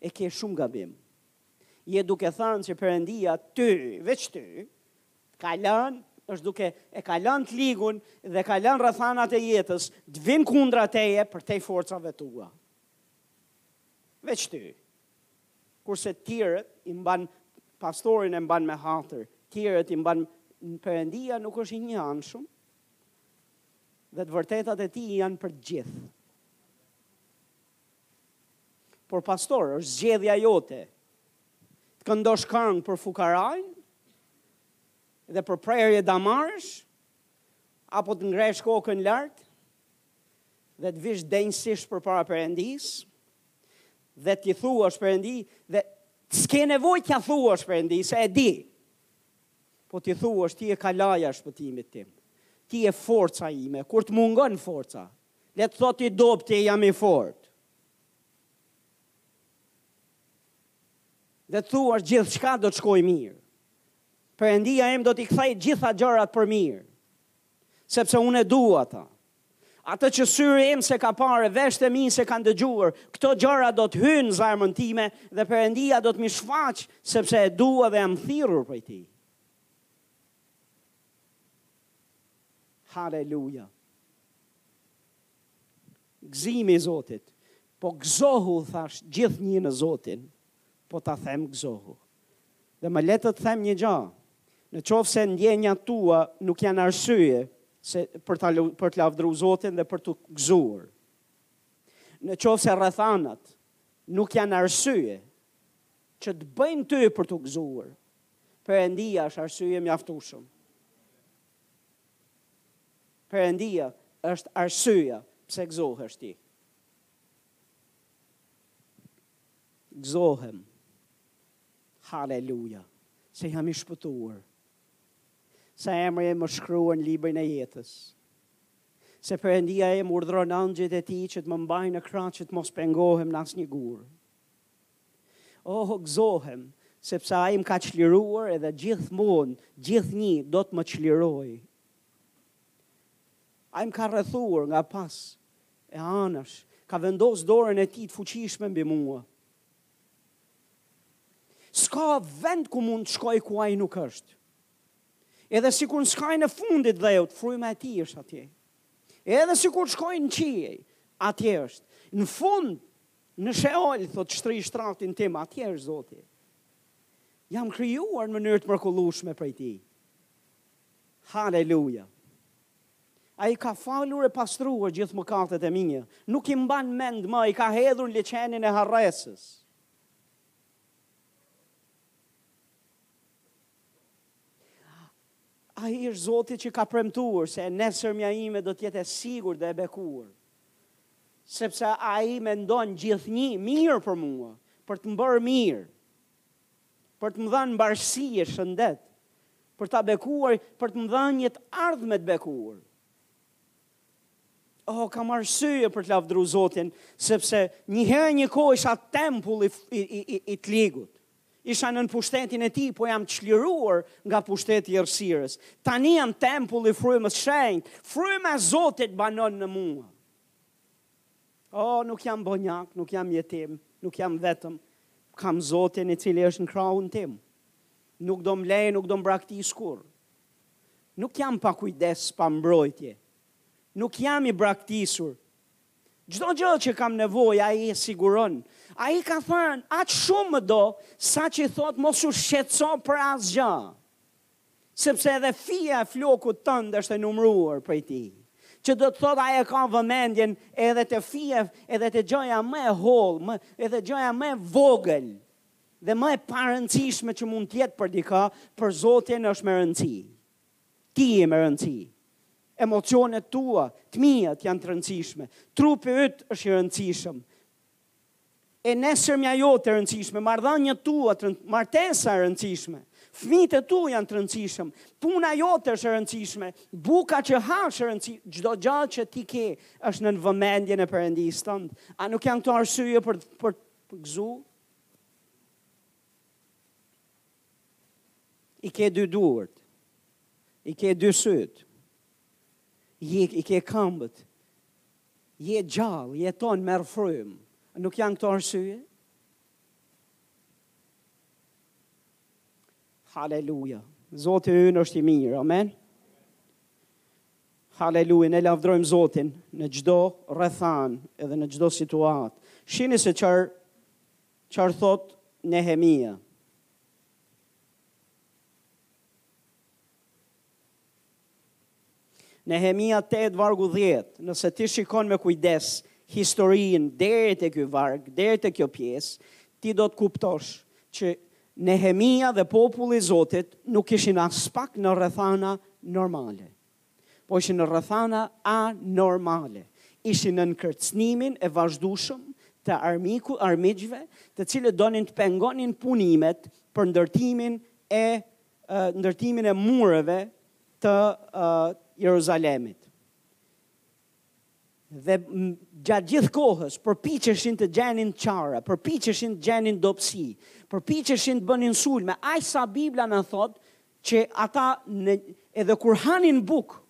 E ke shumë gabim. Je duke thënë që Perëndia ty, veç ty, Ka lënë, është duke e ka lënë të ligun dhe ka lënë rrethanat e jetës të vinë kundra teje përtej forcave të tua. Veç ty. Kurse të tjerët i mban pastorin e mban me hatër, të tjerët i mban Perëndia nuk është i njëanshëm. Dhe të vërtetat e tij janë për të gjithë. Por pastor, është zgjedhja jote. Të këndosh këngë për fukaranë dhe për prerje damarësh, apo të ngresh kokën lart dhe të vish denjësisht përpara Perëndisë, dhe t'i thuash Perëndi, dhe s'ke nevojë t'ia thuash Perëndi, se e di, po t'i thuash ti je kalaja e shpëtimit tim, ti je forca ime, kur të mungon forca, Le të thotë i dobëti jam i fortë. Dhe të thuash gjithçka do të shkojë mirë. Perëndia im do t'i kthejë gjitha gjërat për mirë. Sepse unë e dua ata. Atë që syri im s'e ka parë, veshët e mi s'e kanë dëgjuar, këto gjëra do të hyjnë në zemrën time dhe Perëndia do të m'i shfaqë sepse e dua dhe jam thirrur prej tij. Haleluja! Gëzimi i Zotit! Po gëzohu, thashë, gjithnjë në Zotin, po ta them gëzohu. Dhe më lër të të them një gjë, në qoftë se ndjenjat tua nuk janë arsye se për ta, për të lavdëruar Zotin dhe për t'u gëzuar. Në qoftë se rrethanat nuk janë arsye që të bëjnë ty për t'u gëzuar, Perëndia është arsye e mjaftueshme. Perëndia është arsyeja pse gëzohesh ti. Gëzohem. Haleluja. Se jam i shpëtuar. Se emri im është shkruar në librin e jetës. Se Perëndia im urdhëron engjëjt e tij që të më mbajnë në krah që të mos pengohem në asnjë gur. Oh, gëzohem, sepse Ai më ka çliruar edhe gjithmonë, gjithnjë do të më çlirojë. Ai më ka rrethuar nga pas e anash, ka vendosë dorën e tij të fuqishme mbi mua. S'ka vend ku mund të shkoj ku ai nuk është. Edhe sikur në skajin e fundit të dheut, fryma e tij është atje. Edhe sikur të shkoj në qiej, atje është. Në fund, Në Sheol, thotë, shtrij shtratin tim, atje është Zoti. Jam krijuar në mënyrë të mrekullueshme prej tij. Haleluja. Ai ka falur e pastruar gjithë mëkatet e mia. Nuk i mban mend më, i ka hedhur në liqenin e harresës. Ai është Zoti që ka premtuar se e nesërmja ime do të jetë e sigurt dhe e bekuar. Sepse ai mendon gjithnjë mirë për mua, për të më bërë mirë, për të më dhënë mbarësi e shëndet, për ta bekuar, për të më dhënë një të ardhme të bekuar. Oh, kam arsye për të lavdru Zotin, sepse një herë një kohë isha tempull i, i, i, i, i të ligut. Isha nën pushtetin e tij, po jam çliruar nga pushteti i errësirës. Tani jam tempull i Frymës së Shenjtë, Fryma e Zotit banon në mua. O, nuk jam bonjak, nuk jam jetim, nuk jam vetëm. Kam Zotin i cili është në krahun tim. Nuk do mlej, nuk do mbraktis kurrë. Nuk jam pa kujdes, pa mbrojtje. Nuk jam i braktisur, Çdo gjë që kam nevojë ai e siguron. Ai ka thënë, aq shumë më do, saqë thotë mos u shqetëso për asgjë, sepse edhe fija e flokut tënd është e numëruar prej tij. Që do të thotë ai e ka vëmendjen edhe te fija, edhe te gjëja më e hollë, më edhe gjëja më e vogël dhe më e parëndësishme që mund të jetë për dikë, për Zotin është me rëndësi. Ti je me rëndësi. Emocionet tua, të miat janë të rëndësishme. Trupi yt është i rëndësishëm. E nesërmja jote e rëndësishme, marrëdhëniet tua, martesa e rëndësishme. Fëmijët e tu janë të rëndësishëm. Puna jote është e rëndësishme. Buka që ha është e rëndësishme. Çdo gjë që ti ke është nën vëmendjen e Perëndisë tënd. A nuk janë këto arsye për për gëzu? I ke dy duart. I ke dy sytë. I, i ke këmbët. Je gjallë, jeton merr frymë. Nuk janë këto arsye? Haleluja. Zoti ynë është i mirë. Amen. Haleluja, ne lavdrojmë Zotin në çdo rrethan edhe në çdo situatë. Shihni se çfarë Çfarë thotë Nehemia? Nehemia tetë vargu dhjetë, nëse ti shikon me kujdes historinë deri te ky varg, deri te kjo pjesë, ti do të kuptosh që Nehemia dhe populli i Zotit nuk ishin aspak në rrethana normale. Po ishin në rrethana anormale. Ishin nën kërcënimin e vazhdueshëm të armikut, armiqve, të cilët donin të pengonin punimet për ndërtimin e ndërtimin e mureve të Jeruzalemit. Dhe gjatë gjithë kohës përpiqeshin të gjenin çara, përpiqeshin të gjenin dobësi, përpiqeshin të bënin sulme, aq sa Bibla na thotë që ata në edhe kur hanin bukë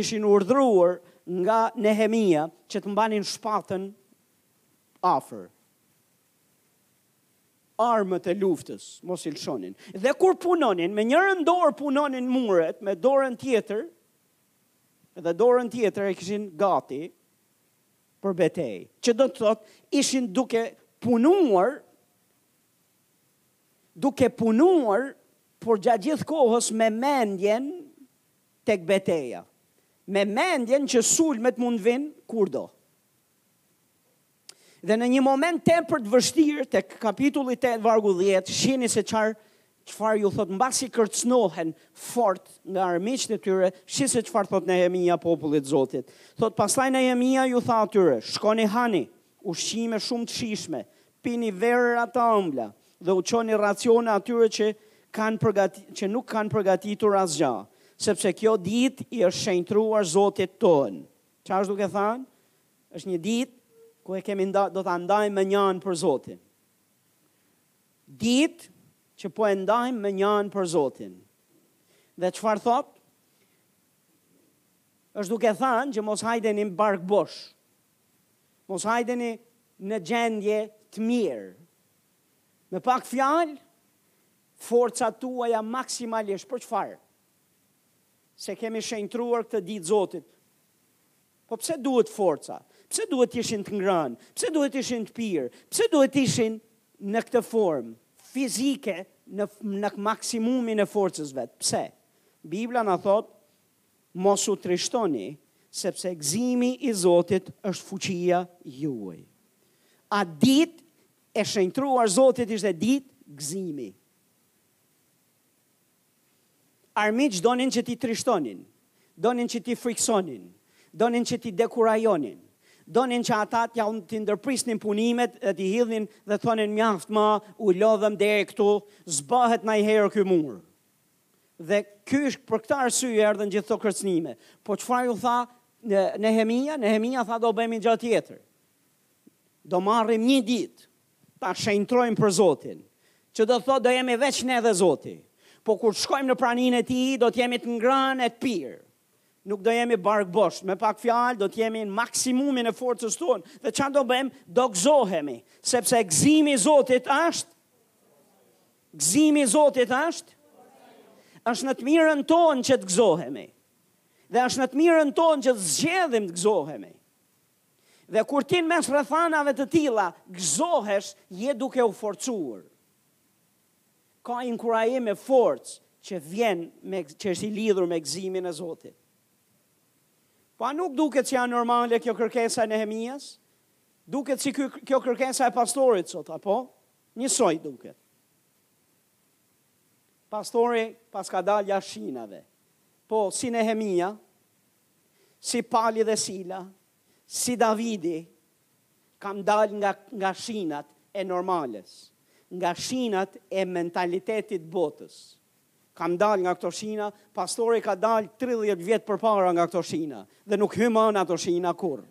ishin urdhëruar nga Nehemia që të mbanin shpatën afër armët e luftës, mos i lëshonin. Dhe kur punonin, me njërën dorë punonin muret, me dorën tjetër, dhe dorën tjetër e kishin gati për betej. Që do të thot, ishin duke punuar duke punuar por gjatë gjithë kohës me mendjen tek beteja, me mendjen që sulmet mund të vinë kurdo. Dhe në një moment tepër të vështirë tek kapitulli 8 vargu 10, shihni se çfarë çfarë ju thot mbasi kërcënohen fort nga armiqtë e tyre, shi se çfarë thot Nehemia popullit Zotit. Thot pastaj Nehemia ju tha atyre, shkoni hani ushqime shumë të shijshme, pini verëra të ambla dhe u çoni racione atyre që kanë përgati, që nuk kanë përgatitur asgja, sepse kjo ditë i është shenjtëruar Zotit tonë. Ça është duke thanë? Është një ditë ku e kemi nda, do ta ndajmë mënjanë për Zotin. Ditë që po e ndajmë mënjanë për Zotin. Dhe çfarë thot? Është duke thanë që mos hajdeni bark bosh. Mos hajdeni në gjendje të mirë. Me pak fjalë, forcat tuaja maksimalisht për çfarë? Se kemi shenjtruar këtë ditë Zotit. Po pse duhet forca? Pse duhet të ishin të ngrënë? Pse duhet të ishin të pirë? Pse duhet të ishin në këtë formë fizike në në maksimumin e forcës vet? Pse? Bibla na thot Mos u trishtoni, sepse gëzimi i Zotit është fuqia juaj. Ajo ditë e shenjtruar Zotit ishte ditë gëzimi. Armiqtë donin që t'i trishtonin, donin që t'i friksonin, donin që t'i dekurajonin, donin që ata t'ja unë t'i ndërprisnin punimet dhe t'i hidhnin dhe thonin mjaft ma, u lodhëm deri këtu, s'bahet nanjëherë ky mur. Dhe ky është për këtë arsye erdhën gjithë këto kërcënime. Po çfarë ju tha Nehemia? Nehemia tha do bëjmë një gjë tjetër. Do marrim një ditë ta shenjtrojmë për Zotin. Që do thotë do jemi veç ne dhe Zoti. Po kur të shkojmë në praninë e tij, do të jemi të ngrënë e të pirë. Nuk do jemi bark bosh, me pak fjalë do të jemi në maksimumin e forcës tonë. Dhe çfarë do bëjmë? Do gëzohemi, sepse gëzimi i Zotit është Gëzimi i Zotit është është në të mirën tonë që të gëzohemi. Dhe është në të mirën tonë që të zgjedhim të gëzohemi. Dhe kur ti në mes rrethanave të tilla gëzohesh, je duke u forcuar. Ka inkurajim e forcë që vjen me që është i lidhur me gëzimin e Zotit. Po a nuk duket si jonormale kjo kërkesa e Nehemias? Duket si kjo kërkesa e pastorit sot, apo? Njësoj duket. Pastori paska dalë jashtë shinave. Po, si Nehemia, si Pali dhe Sila, si Davidi, kam dalë nga, nga shinat e normales, nga shinat e mentalitetit botës. Kam dalë nga këto shina, pastori ka dalë 30 vjet përpara nga këto shina, dhe nuk hy ma në ato shina kurrë.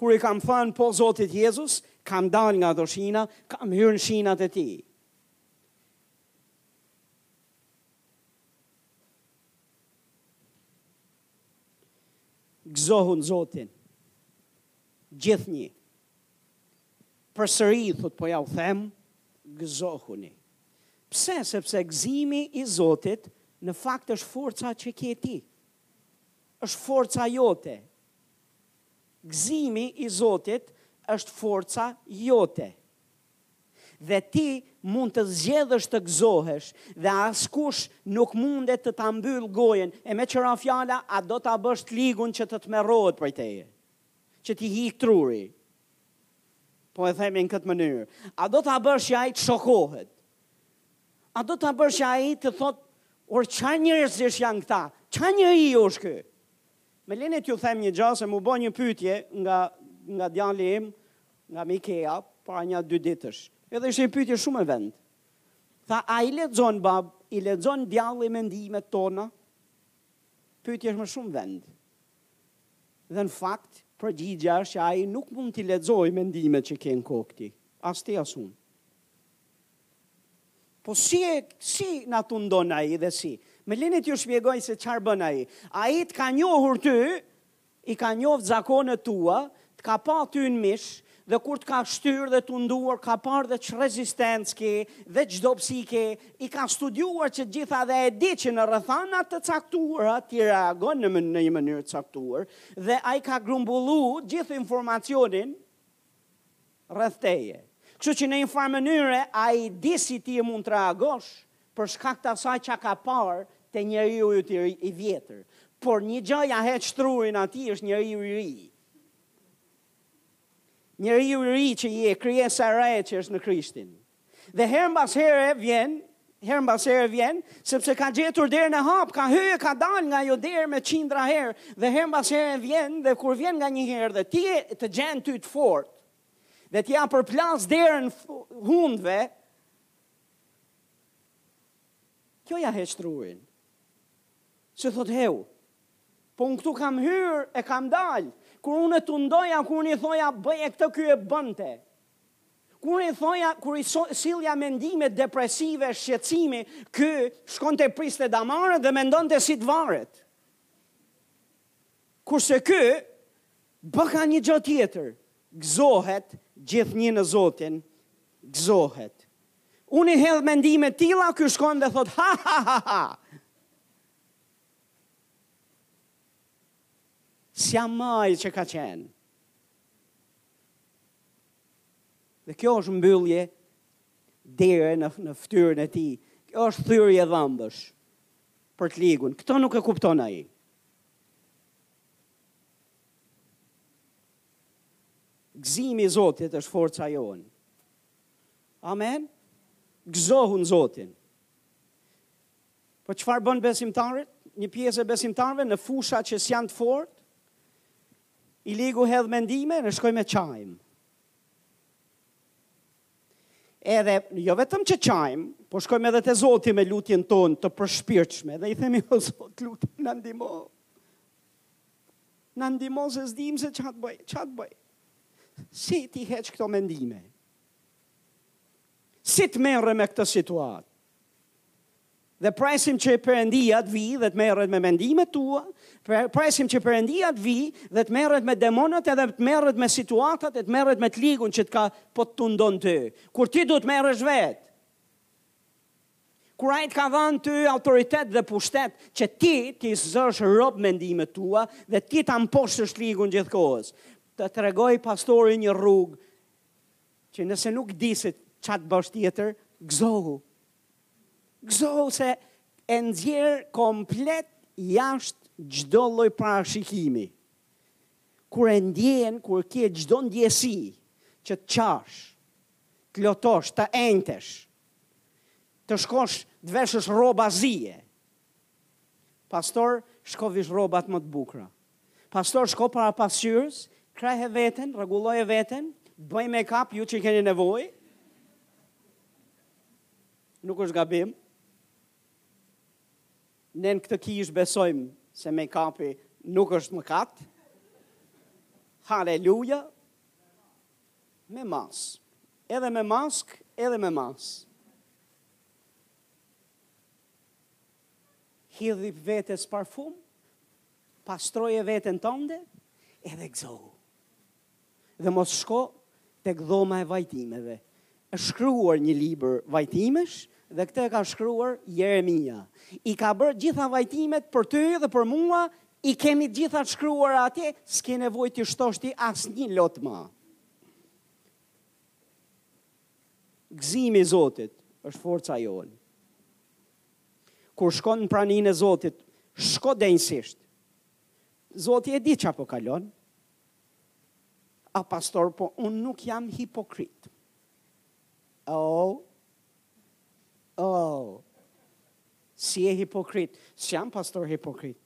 Kur i kam thënë po Zotit Jezus, kam dalë nga ato shina, kam hyrë në shinat e tij. Gëzohuni në Zotin, gjithnjë. Përsëri, thotë po jua them, gëzohuni. Pse, sepse gëzimi i Zotit në fakt është forca që ke ti. është forca jote, Gëzimi i Zotit është forca jote. Dhe ti mund të zgjedhësh të gëzohesh dhe askush nuk mundet të ta mbyllë gojën, e me ç'ra fjala a do ta bësh t'ligun që të tmerrohet prej teje, që t'i ikë truri, po e themi në këtë mënyrë, a do ta bësh që ai të shokohet, a do ta bësh që ai të thotë, or ça njerëzish janë këta, ça njeri është ky? Më lini t'ju them një gjë se m'u bë një pyetje nga nga djali im, nga Mikea, para nja dy ditësh. Edhe ishte një pyetje shumë me vend. Tha, a i lexon bab, i lexon djalli mendimet tona? Pyetje është me shumë vend. Dhe në fakt, përgjigja është që ai nuk mund t'i lexojë mendimet që ke në kokë ti. As ti as unë. Po si e, si na tundon ai, edhe si? Më lini t'ju shpjegoj se çfarë bën ai. Ai të ka njohur ty, i ka njohë zakonet tua, të ka pa ty në mish, dhe kur të ka shtyrë dhe tunduar, ka parë dhe ç'rezistencë ke, dhe ç'dobësi ke, i ka studiuar që të gjitha dhe e di që në rrethana të caktuara ti reagon në, në një mënyrë të caktuar, dhe ai ka grumbullu gjithë informacionin, rreth teje. Kështu që në një farë mënyre ai di si ti mund të reagosh për shkak të asaj ça ka parë te njeriu yt i vjetër. Por një gjë ia heq trurin atij është njeriu i ri. Njeriu i ri që je, krijesa e re që është në Krishtin. Dhe herë mbas here vjen, herë mbas here vjen, sepse ka gjetur derën e hapë, ka hyrë e ka dalë nga ajo derë me qindra herë, dhe herë mbas here vjen, dhe kur vjen nganjëherë dhe ti të gjen ty të fortë, dhe ti ia përplas derën hundëve, kjo ia heq trurin. Se thotë heu, po unë këtu kam hyrë e kam dalë, kur unë e tundoja, kur unë i thoja bëje këtë ky e bënte, Kur i thoja, kur i sillja mendime depresive, shqetësimi, ky shkonte priste damarët dhe mendonte si të varet. Kurse ky bëka një gjë tjetër, gëzohet gjithnjë në Zotin, gëzohet. Unë i hedh mendime të tilla, ky shkon dhe thotë ha ha ha ha. S'jam më ai që kam qenë. Dhe kjo është mbyllje dere në, në ftyrën e tij. Kjo është thyerje dhëmbësh për të ligun. Këtë nuk e kupton ai. Gzimi i Zotit është forca jonë. Amen? Gzohu në Zotin. Po çfarë bëjnë besimtarët, një pjesë e besimtarëve në fusha që s'janë të fortë? I ligu hedh mendime, ne shkojmë e qajmë. Edhe jo vetëm që qajmë, po shkojmë edhe te Zoti me lutjen tonë të përshpirtshme dhe i themi o Zot, të lutem më ndihmo. Më ndihmo se s'di se ça të bëj, ça të bëj. Si t'i heq këto mendime? Si të merrem me këtë situatë? Dhe presim që Perëndia të vijë dhe të merret me mendimet tua, presim që Perëndia të vijë dhe të merret me demonët edhe të merret me situatat e të merret me të ligun që të ka po të tundon ty. Kur ti duhet të merresh vetë. Kur ai të ka dhënë ty autoritet dhe pushtet që ti t'i zësh rob mendimet tua dhe ti ta mposhtësh të ligun gjithë kohës. Të tregojë pastori një rrugë Që nëse nuk di se ça të bësh tjetër, gëzohu. Gëzohu se e nxjerr komplet jashtë çdo lloj parashikimi. Kur e ndjen, kur ke çdo ndjesi që të qash, të lotosh, të enjtesh, të shkosh të veshësh rroba zie, Pas asaj shko vish rrobat më të bukura. Pas asaj shko para pasqyrës, krehe veten, rregulloje veten, bëj make-up ju që keni nevojë. Nuk është gabim. Ne në këtë kishë besojmë se make-upi nuk është mëkat. Haleluja. Me masë. Edhe me maskë, edhe me masë. Hidhi vetes parfum, pastroje veten tënde edhe gëzohu. Dhe mos shko tek dhoma e vajtimeve. Është shkruar një libër vajtimesh dhe këtë e ka shkruar Jeremia. I ka bërë gjithë vajtimet për ty dhe për mua, i kemi të gjitha të shkruara atje, s'ke nevojë të shtosh ti asnjë lot më. Gëzimi i Zotit është forca jonë. Kur shkon në praninë e Zotit, shko denjësisht. Zoti e di ça po kalon, a pastor, po unë nuk jam hipokrit. Oh, oh, s'je hipokrit, s'jam pastor hipokrit,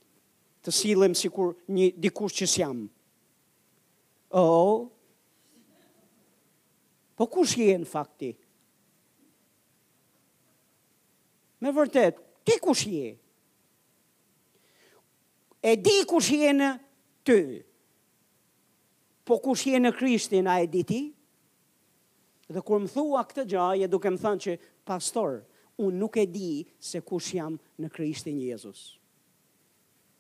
të sillem sikur një dikush që s'jam. Oh, Po kush je në fakt ti? Me vërtet, ti kush je? E di kush je në ty? Po kush je në Krishtin, a e di ti? Dhe kur më thua këtë gjë, je duke më thënë që pastor, unë nuk e di se kush jam në Krishtin Jezus.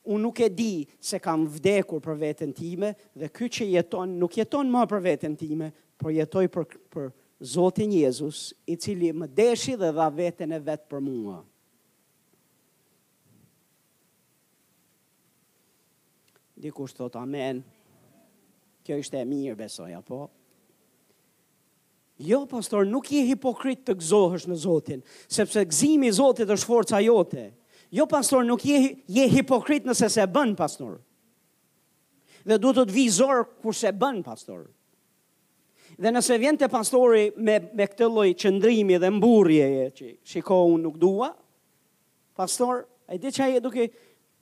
Unë nuk e di se kam vdekur për veten time dhe ky që jeton nuk jeton më për veten time, por jetoj për për Zotin Jezus, i cili më deshi dhe dha veten e vet për mua. Dikush thotë amen. Kjo ishte e mirë, besoj, apo? Jo pastor, nuk je hipokrit të gëzohesh në Zotin, sepse gëzimi i Zotit është forca jote. Jo pastor, nuk je je hipokrit nëse s'e bën pastor. Dhe duhet të të vijë zor kur s'e bën pastor. Dhe nëse vjen te pastori me me këtë lloj qëndrimi dhe mburrjeje që shiko unë nuk dua, pastor, a e di ça je duke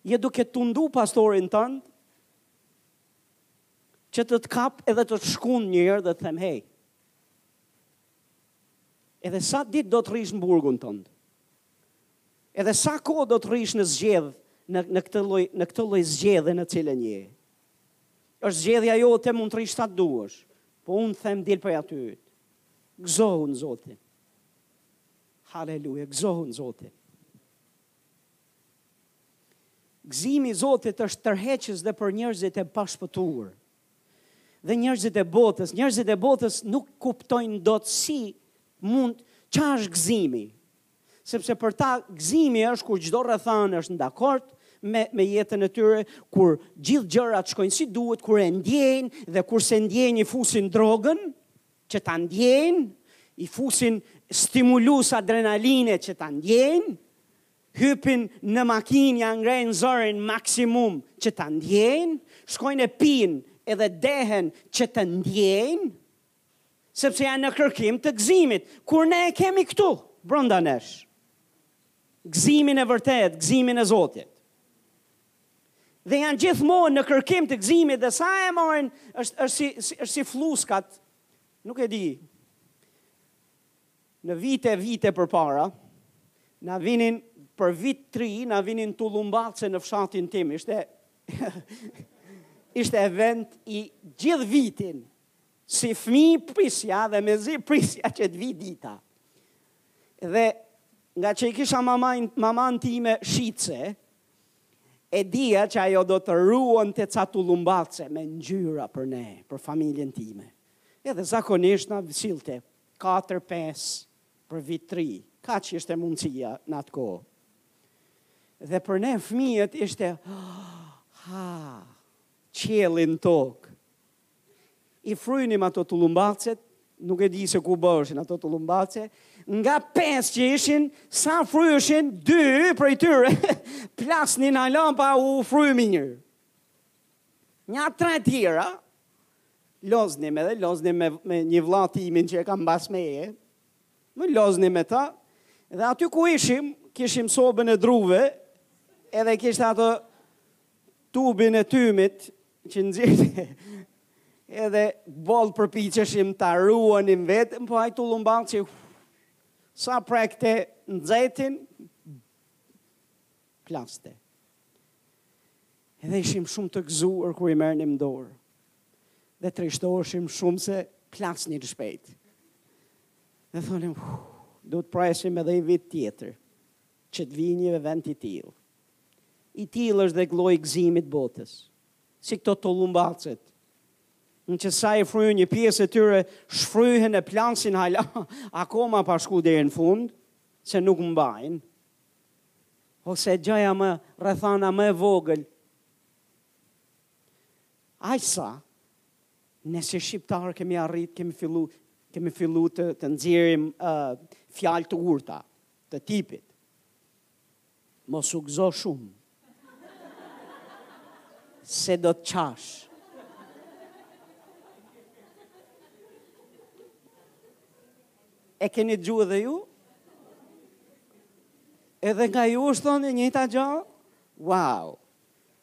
je duke tundu pastorin tënd, Që të të kap edhe të të shkund një herë dhe të them hej. Edhe sa ditë do të rrish në burgun tënd. Edhe sa kohë do të rrish në zgjedh në në këtë lloj në këtë lloj zgjedhe në cilën je. Është zgjedhja jote mund të rrish sa të duash. Po unë të them dil prej aty. Gëzohu në Zotin. Haleluja, gëzohu në Zotin. Gëzimi i Zotit është tërheqës dhe për njerëzit e pashpëtuar. Dhe njerëzit e botës, njerëzit e botës nuk kuptojnë dot si mund ç'a është gëzimi. Sepse për ta gëzimi është kur çdo rrethanë është në dakord me me jetën e tyre, kur gjithë gjërat shkojnë si duhet, kur e ndjejnë dhe kur s'e ndjejnë i fusin drogën, që ta ndjejnë, i fusin stimulus adrenaline që ta ndjejnë, hypin në makinë, ia ngrejnë zërin maksimum që ta ndjejnë, shkojnë e pinë edhe dehen që të ndjejnë, sepse janë në kërkim të gëzimit, kur ne e kemi këtu, brënda nesh, gëzimin e vërtetë, gëzimin e Zotit. dhe janë gjithmonë në kërkim të gëzimit dhe sa e marrin është është si është, është si flluskat. Nuk e di. Në vite vite përpara na vinin për vit t'ri na vinin tullumbace në fshatin tim. Ishte ishte event i gjithë vitit. Si fmij prisja dhe mezi prisja që të vinte dita. Dhe ngaqë e kisha mamain, maman time shitëse, E dija që ajo do të ruante ca tullumbace me ngjyra për ne, për familjen time. Edhe zakonisht na sillte katër pesë për vit të ri, kaq ishte mundësia në atë kohë. Dhe për ne fëmijët ishte ha, qielli në tokë. I frynim ato tullumbace, nuk e di se ku bëheshin ato tullumbace, nga pesë që ishin, sa fryheshin, dy prej tyre, plasnin ala pa u fry mirë. Nja tre tjera, loznim edhe, loznim me, me një vlla timin që e kam pas meje, më loznim me ta, dhe aty ku ishim, kishim sobën e druve, edhe kishte ato tubin e tymit, që nxirrte edhe boll përpiqeshim ta ruanim vetëm, po ai tullumbac sa prekte nxetin plaste. Edhe ishim shumë të gëzuar kur i merrnim në dorë. Dhe trishtoheshim shumë se plasnin shpejt. Dhe thonim, duhet presim edhe një vit tjetër, që të vijë një event i tillë. I tillë është dhe lloji i gëzimit të botës. Si këto tullumbacet, që sa i fryjnë një pjesë e tyre, shfryhen e plasin hala, akoma pa shku deri në fund, se nuk mbajnë. Ose gjëja më rrethana më e vogël, aq sa, ne si shqiptarë kemi arrit, kemi fillu, kemi fillu të, të nxjerrim uh, fjalë të urta, të tipit. Mos u gëzo shumë. se do të qash. E keni dëgju edhe ju? Edhe nga ju është thonë njëjta gjo? Wow!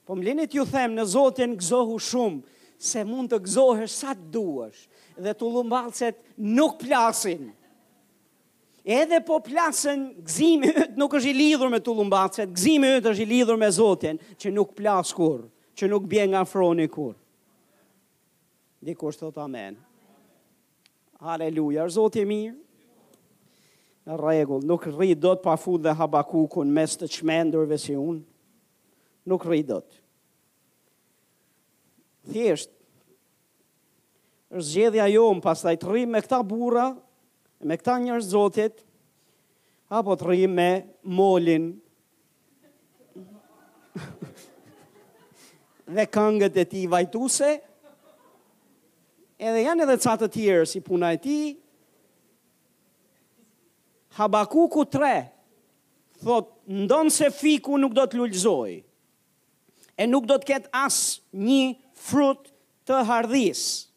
Po më linit ju them në zotin gëzohu shumë, se mund të gëzohesh sa të duash, dhe tullumbacet nuk plasin. Edhe po plasën, gëzimi yt nuk është i lidhur me tullumbacet, gëzimi yt është i lidhur me Zotin, që nuk plas kurrë, që nuk bje nga froni kurrë. Dikush thot amen. Haleluja, është Zoti i mirë. Në rregull, nuk rri dot pa fut dhe Habakukun mes të çmendurve si unë. Nuk rri dot. Thjesht Është zgjedhja jonë pastaj të rrimë me këta burra, me këta njerëz t'Zotit, apo të rrimë me Molin dhe këngët e tij vajtuse, edhe janë edhe ca të tjerë si puna e tij, Habakuku 3, thot, ndonëse fiku nuk do të lulëzojë, e nuk do të ketë asnjë frut të hardhisë.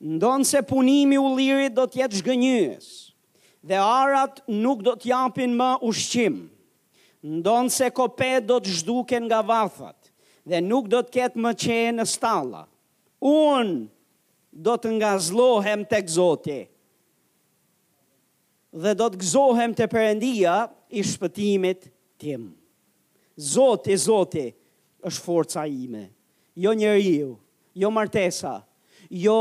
Ndonëse punimi i ullirit do të jetë zhgënjyes dhe arat nuk do të japin më ushqim, ndonëse kopetë do të zhduken nga vathat dhe nuk do të ketë më qe në stalla, unë do të ngazllohem tek Zoti. Dhe do të gëzohem te Perëndia i shpëtimit tim. Zoti, Zoti, është forca ime, jo njeriu, jo martesa, jo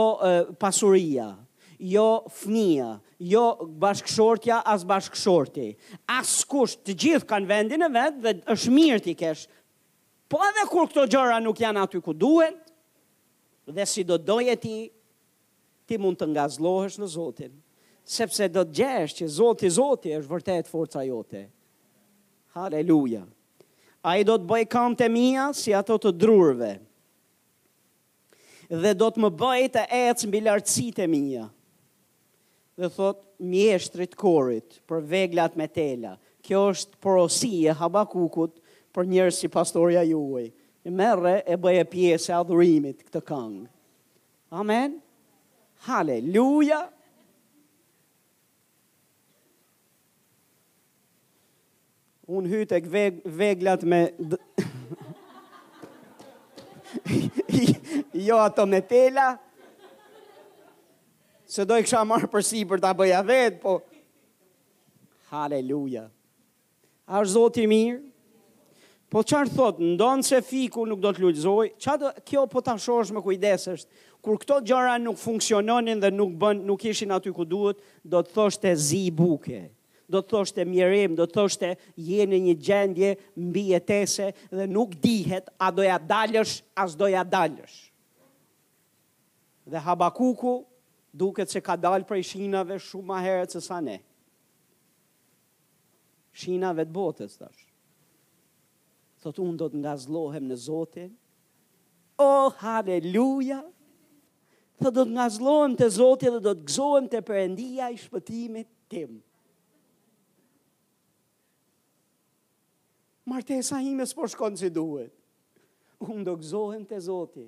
pasuria, jo fëmija, jo bashkëshortja as bashkëshorti, askush, të gjithë kanë vendin e vet dhe është mirë t'i kesh. Po edhe kur këto gjëra nuk janë aty ku duhet dhe si do t'doje ti, Ti mund të ngazëllohesh në Zotin, sepse do të gjesh që Zoti, Zoti është vërtet forca jote. Haleluja! Ai do t'i bëjë këmbët e mia si ato të drerëve dhe do të më bëjë të ec mbi lartësitë e mia. Dhe thot mjeshtrit t'korit për veglat me tela. Kjo është porosi e Habakukut për njerëz si pastorja juaj. Merre e bëje pjesë e adhurimit këtë këngë. Amen. Haleluja. Unë hyj tek ve veglat me... jo ato me tela. Se do i kisha marrë përsipër ta bëja vetë, po... Haleluja. A asht Zoti i mirë? Po çfarë thotë? Ndonëse fiku nuk do të lulëzojë, ça do kjo po ta shohësh me kujdes, është kur këto gjëra nuk funksiononin dhe nuk bën, nuk ishin aty ku duhet, do të thoshte zi buke do të thoshte mjerim, do të thoshte je në një gjendje mbijetese dhe nuk dihet a do ja dalësh, a s'do ja dalësh. Dhe Habakuku duket se ka dalë prej shinave shumë ma herët se sa ne. Shinave të botës tash. Thot unë do të ngazllohem në Zotin. Oh, haleluja! Thot do të ngazllohem te Zoti dhe do të gëzohem te Perëndia i shpëtimit tim. Martesa ime s'po shkon si duhet. Unë do gëzohem te Zoti.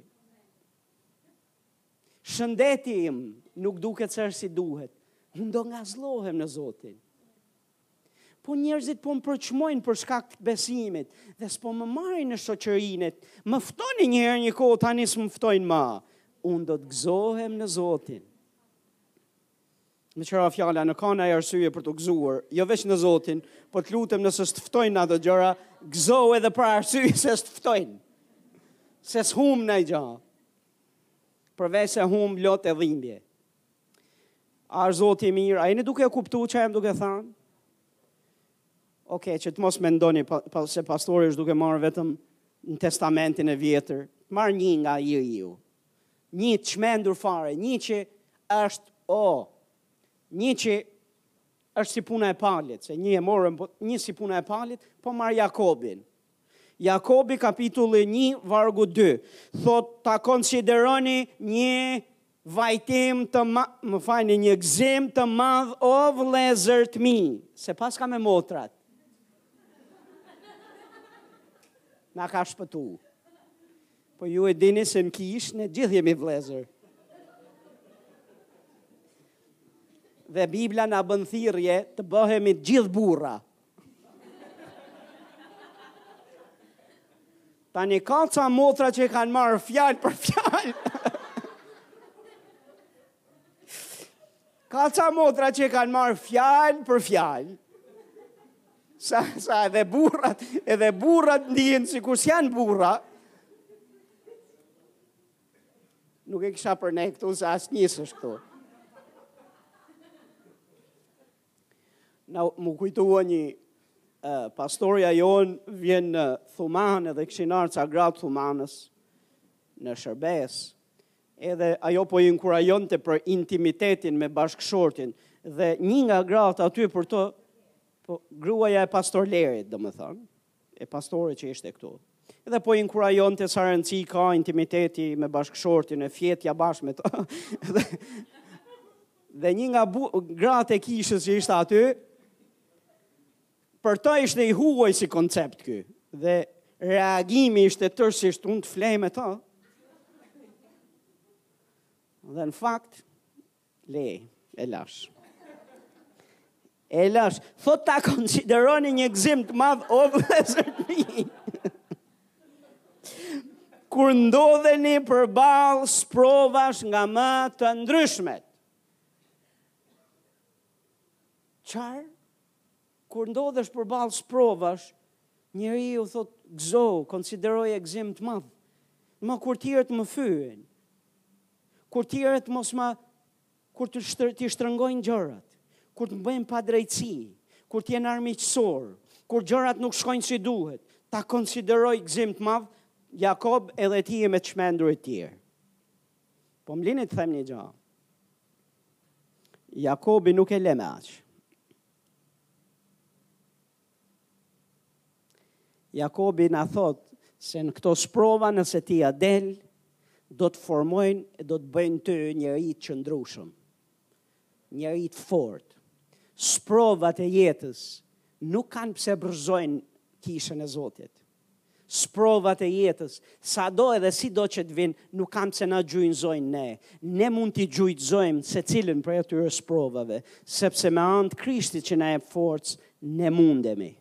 Shëndeti im nuk duket se është si duhet. Unë do ngazllohem në Zotin. Po njerëzit po më përçmojnë për shkak të besimit dhe s'po më marrin në shoqërinë. Më ftonin një herë një kohë tani s'më ftojnë më. Unë do të gëzohem në Zotin. Me tjera fjalë, në ka naj arsye për t'u gëzuar, jo veç në Zotin, po të lutem nëse së të ftojnë në ato gjëra, gëzohu edhe për arsye se s'të ftojnë, se s'humb naj gja, përveç se humb lot e dhimbje. A është Zoti i mirë, a jeni duke e kuptu ça jam duke thanë? Oke, okay, që të mos mendoni, pa, pa, se pastori është duke marrë vetëm në testamentin e vjetër, marr një nga ju ju, Nji të çmendur fare, nji që është oo, nji që është si puna e Palit, se nji e morëm, po nji si puna e Palit, po marr Jakobin. Jakobi kapitulli 1 vargu 2 thot ta konsideroni një vajtim të ma, më falni një gzim të madh o vëllezër të mi, se s'paska me motrat. Na ka shpëtu. Po ju e dini se në kishë ne gjithë jemi vëllezër. Dhe Bibla na bën thirrje të bëhemi të gjithë burra. Tani ka ca motra që kanë marrë fjalë për fjalë. Ka ca motra që e kanë marrë fjalë për fjalë. Sa, sa edhe burrat, edhe burrat ndihen sikur s'janë burra. Nuk e kisha për ne këtu, se asnjë s'është kështu. Na, m'u kujtua një uh, pastorja jonë vjen në Thumanë edhe kishin ardh ca gra të Thumanës në shërbesë Edhe ajo po i inkurajonte për intimitetin me bashkëshortin dhe një nga gratë aty për ta, po, gruaja e pastor Lerit, domethënë, e pastorit që ishte këtu. Edhe po i inkurajonte sa rëndësi ka intimiteti me bashkëshortin e fjetja bashkë me të. dhe, dhe një nga gratë e kishës që ishte aty, Për ta ishte i huaj si koncept ky dhe reagimi ishte tërësisht unë të flej me të. Dhe në fakt, le, e lashë. E lashë, thotë ta konsideroni një gëzim të madh o vëllezër të mi. Kur ndodheni përballë sprovash nga më të ndryshmet. Çfarë? Kur ndodhesh përballë sprovash, njeriu thotë gëzohu, konsideroje gëzim të madh. Ma kur të tjerët më fyejnë, kur të tjerët mos ma, kur të shtër, t'i shtrëngojnë gjërat, kur të bëjnë padrejtësi, kur të jenë armiqësorë, kur gjërat nuk shkojnë si duhet, ta konsideroj gëzim të madh, Jakob edhe ti je me të çmendurit e tjerë. Po më lini të them një gjë. Jakobi nuk e le me aq. Jakobi na thotë se në këto sprova nëse ti ia del, do të formojnë e do të bëjnë ty njeri të qëndrueshëm, njeri të fortë. Sprovat e jetës nuk kanë pse rrëzojnë kishën e Zotit. Sprovat e jetës, sado edhe sido që të vinë, nuk kanë pse na gjunjëzojnë ne. Ne mund t'i gjunjëzojmë secilën prej atyre sprovave, sepse me anë të Krishtit që na jep forcë, ne mundemi.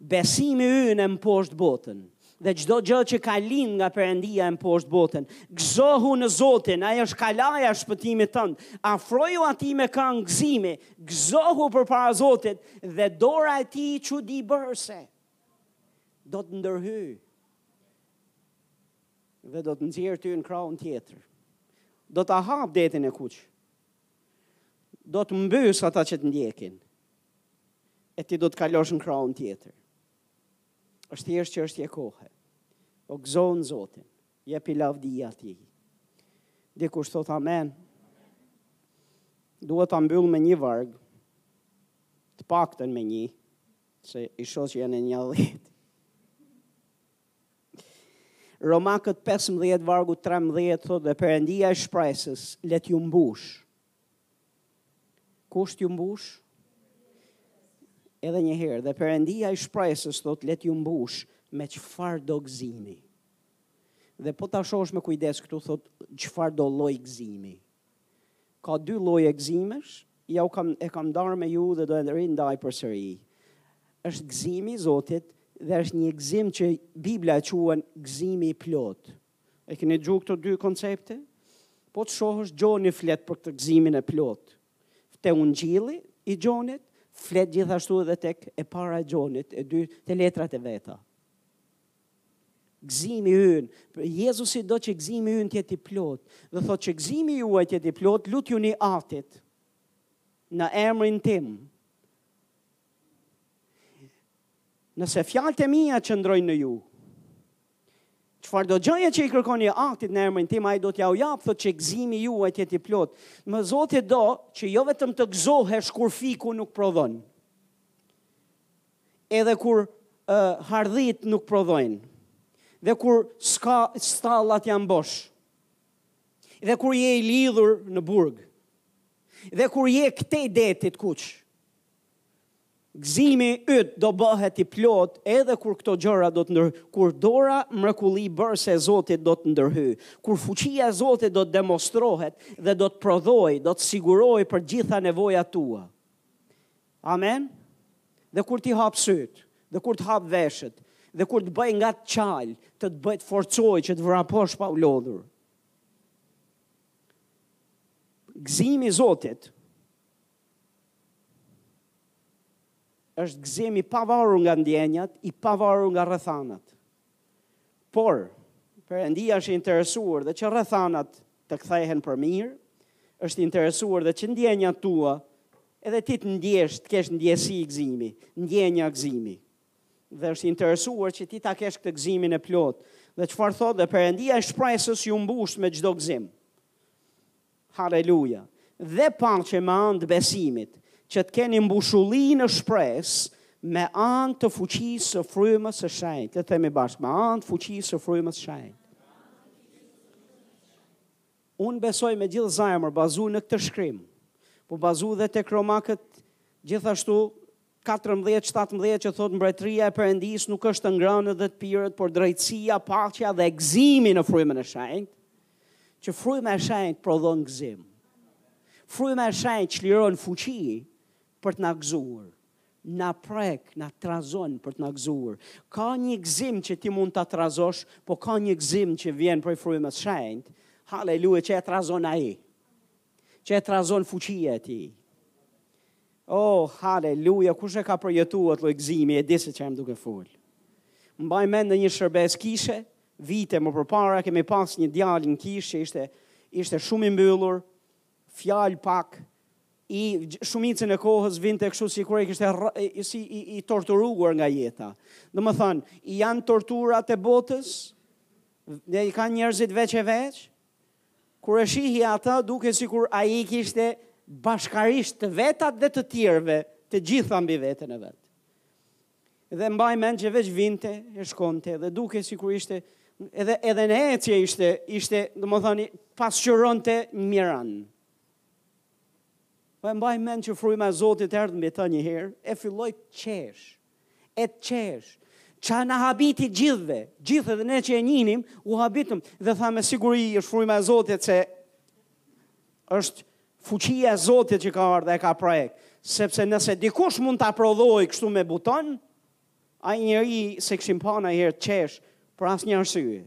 Besimi ynë e mposht botën dhe çdo gjë që ka lind nga Perëndia e mposht botën. Gëzohu në Zotin, ai është kalaja e shpëtimit tënd. Afroju atij me këngë gëzimi, gëzohu përpara Zotit dhe dora e tij çudibërëse. do të ndërhyjë dhe do të nxjerrë ty në krahun tjetër. Do ta hapë detin e kuq. Do të mbysë ata që të ndjekin. E ti do të kalosh në krahun tjetër. Është thjesht çështje kohe. O gëzohu në Zotin, jepi lavdi atij. Dikush thotë amen, duhet ta mbyll me një varg, të paktën me një, Se i shoh që janë një dhjetë. Romakët 15 vargu 13 thot dhe Perëndia e shpresës le t'ju mbush. Kush t'ju mbush? Edhe një herë dhe Perëndia i shpresës thot le t'ju mbush me çfarëdo gëzimi. Dhe po ta shohësh me kujdes këtu thot çfarëdo lloj gëzimi. Ka dy lloje gëzimesh, jau kam e kam ndarë me ju dhe do e rindaj përsëri. Është gëzimi i Zotit dhe është një gëzim që Bibla e quan gëzimi i plotë. E keni dëgju këto dy koncepte? Po të shohësh Gjoni flet për këtë gëzimin e plotë. Te Ungjilli i Gjonit flet gjithashtu edhe tek e para e Gjonit, e dyte letrat e veta. Gëzimi ynë, Jezusi do që gëzimi ynë të jetë i plot, dhe thotë që gëzimi juaj të jetë i plot, lutjuni atit, në emrin tim. Nëse fjalët e mia qëndrojnë në ju, Çfarëdo gjëje që i kërkoni atit në emrin tim, ai do t'jau jap, thotë që gëzimi juaj të jetë i plot. Më Zoti do që jo vetëm të gëzohesh kur fiku nuk prodhon. Edhe kur hardhitë nuk prodhojnë, dhe kur s'ka stallat janë bosh, dhe kur je i lidhur në burg, dhe kur je këtej detit kuq, gëzimi yt do bëhet i plot edhe kur këto gjëra do të ndër, kur dora mrekullibërëse e Zotit do të ndërhy, kur fuqia e Zotit do të demonstrohet dhe do të prodhojë, do të sigurojë për gjitha nevojat tua. Amen? Dhe kur t'i hapë sytë, dhe kur të hapë veshët, dhe kur të bëjë nga të çalë, të të bëjë të forcojë që të vraposh pa u lodhur. Gëzimi i Zotit, është gëzim i pavarur nga ndjenjat, i pavarur nga rrethanat. Por, Perëndia është i interesuar dhe që rrethanat të kthehen për mirë, është i interesuar dhe që ndjenjat tua edhe ti të ndjesh, të kesh ndjesi gëzimi, ndjenja gëzimi. Dhe është i interesuar që ti ta kesh këtë gëzimin e plot. Dhe çfarë thotë dhe Perëndia e shpresës ju mbush me çdo gëzim. Haleluja! Dhe paqe me anë të besimit, që të keni mbushulli në shpresë, me anë të fuqisë së Frymës së Shenjtë. Le të themi bashkë, me anë të fuqisë së Frymës së Shenjtë. Unë besoj me gjithë zemër bazu në këtë shkrim, po bazu dhe tek Romakët gjithashtu katërmbëdhjetë shtatëmbëdhjetë që thotë mbretëria e Perëndisë nuk është të ngranët dhe të pirët, por drejtësia, paqja dhe gëzimi në frymën e shenjtë, që fryma e shenjtë prodhon gëzim. Fryma e shenjtë çliron fuqi për të na gëzuar. Na prek, na trazon për të na gëzuar. Ka një gëzim që ti mund ta trazosh, po ka një gëzim që vjen prej frymës shenjtë. Haleluja, që e trazon ai. që e trazon fuqia e tij. Oh, haleluja, kush e ka përjetuar atë lloj gzimi e di se ça jam duke fol. Mbaj mend në një shërbesë kishe, vite më përpara kemi pas një djalë në kishë që ishte ishte shumë i mbyllur, fjalëpak, i shumicën e kohës vinte kështu sikur e kishte si i, i torturuar nga jeta. Domethënë, i janë torturat e botës, dhe i kanë njerëzit veç e veç, Kur e shihja atë, dukej sikur ai i kishte bashkarisht të vetat dhe të tjerëve, të gjitha mbi veten e vet. Dhe mbaj mend që veç vinte, e shkonte dhe dukej sikur ishte edhe edhe në ecje ishte, ishte, domethënë, pasqyronte një mjeran. Po e mbaj mend që fryma e Zotit erdhi mbi të një herë, e filloi të qeshë. E të qesh. Qa na habiti gjithve, gjithë dhe ne që e njihnim, u habitëm dhe tha me siguri është frujma e Zotit se është fuqia e Zotit që ka ardhe e ka prek. Sepse nëse dikush mund ta prodhojë kështu me buton, ai njeri s'e kishim pa najherë të qeshë, për asnjë arsye.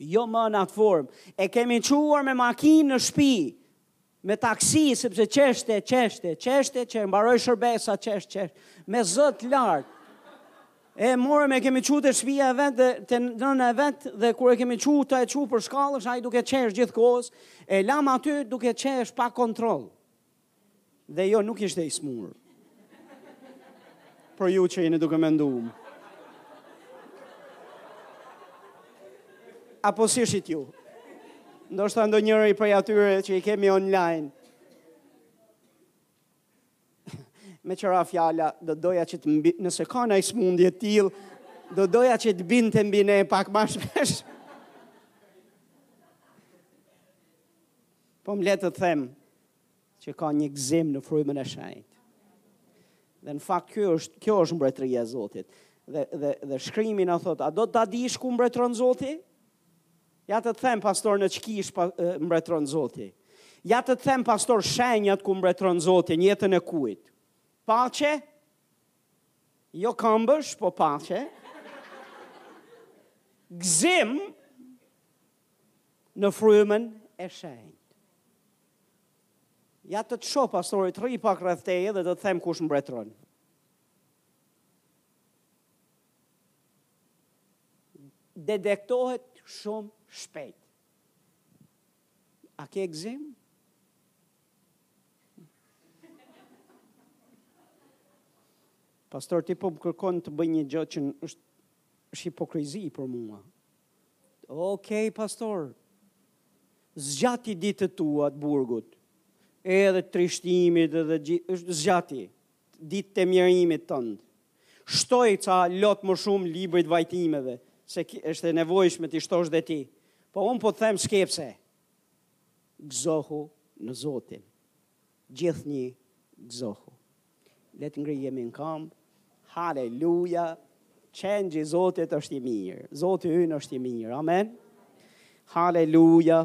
Jo më në atë formë, e kemi çuar me makinë në shpi, Me taksi, sepse qeshte, qeshte, qeshte, qeshte, mbaroi shërbesa, qeshte, qeshte, me zë të lartë. E morëm e kemi çu te shpia e vet dhe te nëna e vet dhe kur e kemi çu te e çu për shkallësh, ai duke qesh gjithë kohës, e lamë aty duke qesh pa kontroll. Dhe jo nuk ishte i smurë. Për ju që jeni duke menduar. Apo s'ishit ju? Ndoshta ndonjëri prej atyre që i kemi online. Meqë ra fjala, do doja që të mbi, nëse ka naj smundje të tillë, do doja që të binte mbi ne pak ma shpesh. Po më le të të them, që ka një gëzim në frymën e shenjtë. Dhe në fakt kjo është kjo është mbretëria e Zotit. Dhe dhe dhe shkrimi na thot, a do ta dish ku mbretëron Zoti? Ja të them pastor në ç'kishë pa, mbretëron Zoti. Ja të them pastor shenjat ku mbretëron Zoti në jetën e kujt. Paqe? Jo këmbësh, po paqe. Gzim në frymën e shenjtë. Ja të të shoh pastori, rri pak rreth teje dhe do të them kush mbretëron. Dedektohet shumë shpejt. A ke gzim? Pastor, ti po më kërkon të bëj një gjë që është është hipokrizi për mua. Ok, pa pastor. Zgjati ditët tua të burgut. Edhe trishtimit edhe gjithë zgjati ditët e mjerimit tënd. Shtoj ca lot më shumë librit të vajtimeve, se është e nevojshme t'i shtosh dhe ti. Po unë po të them shqepse. Gëzohu në Zotin. Gjithnji gëzohu. Le të ngrihemi në këmbë. Haleluja! Qengji i Zotit është i mirë. Zoti ynë është i mirë. Amen. Haleluja!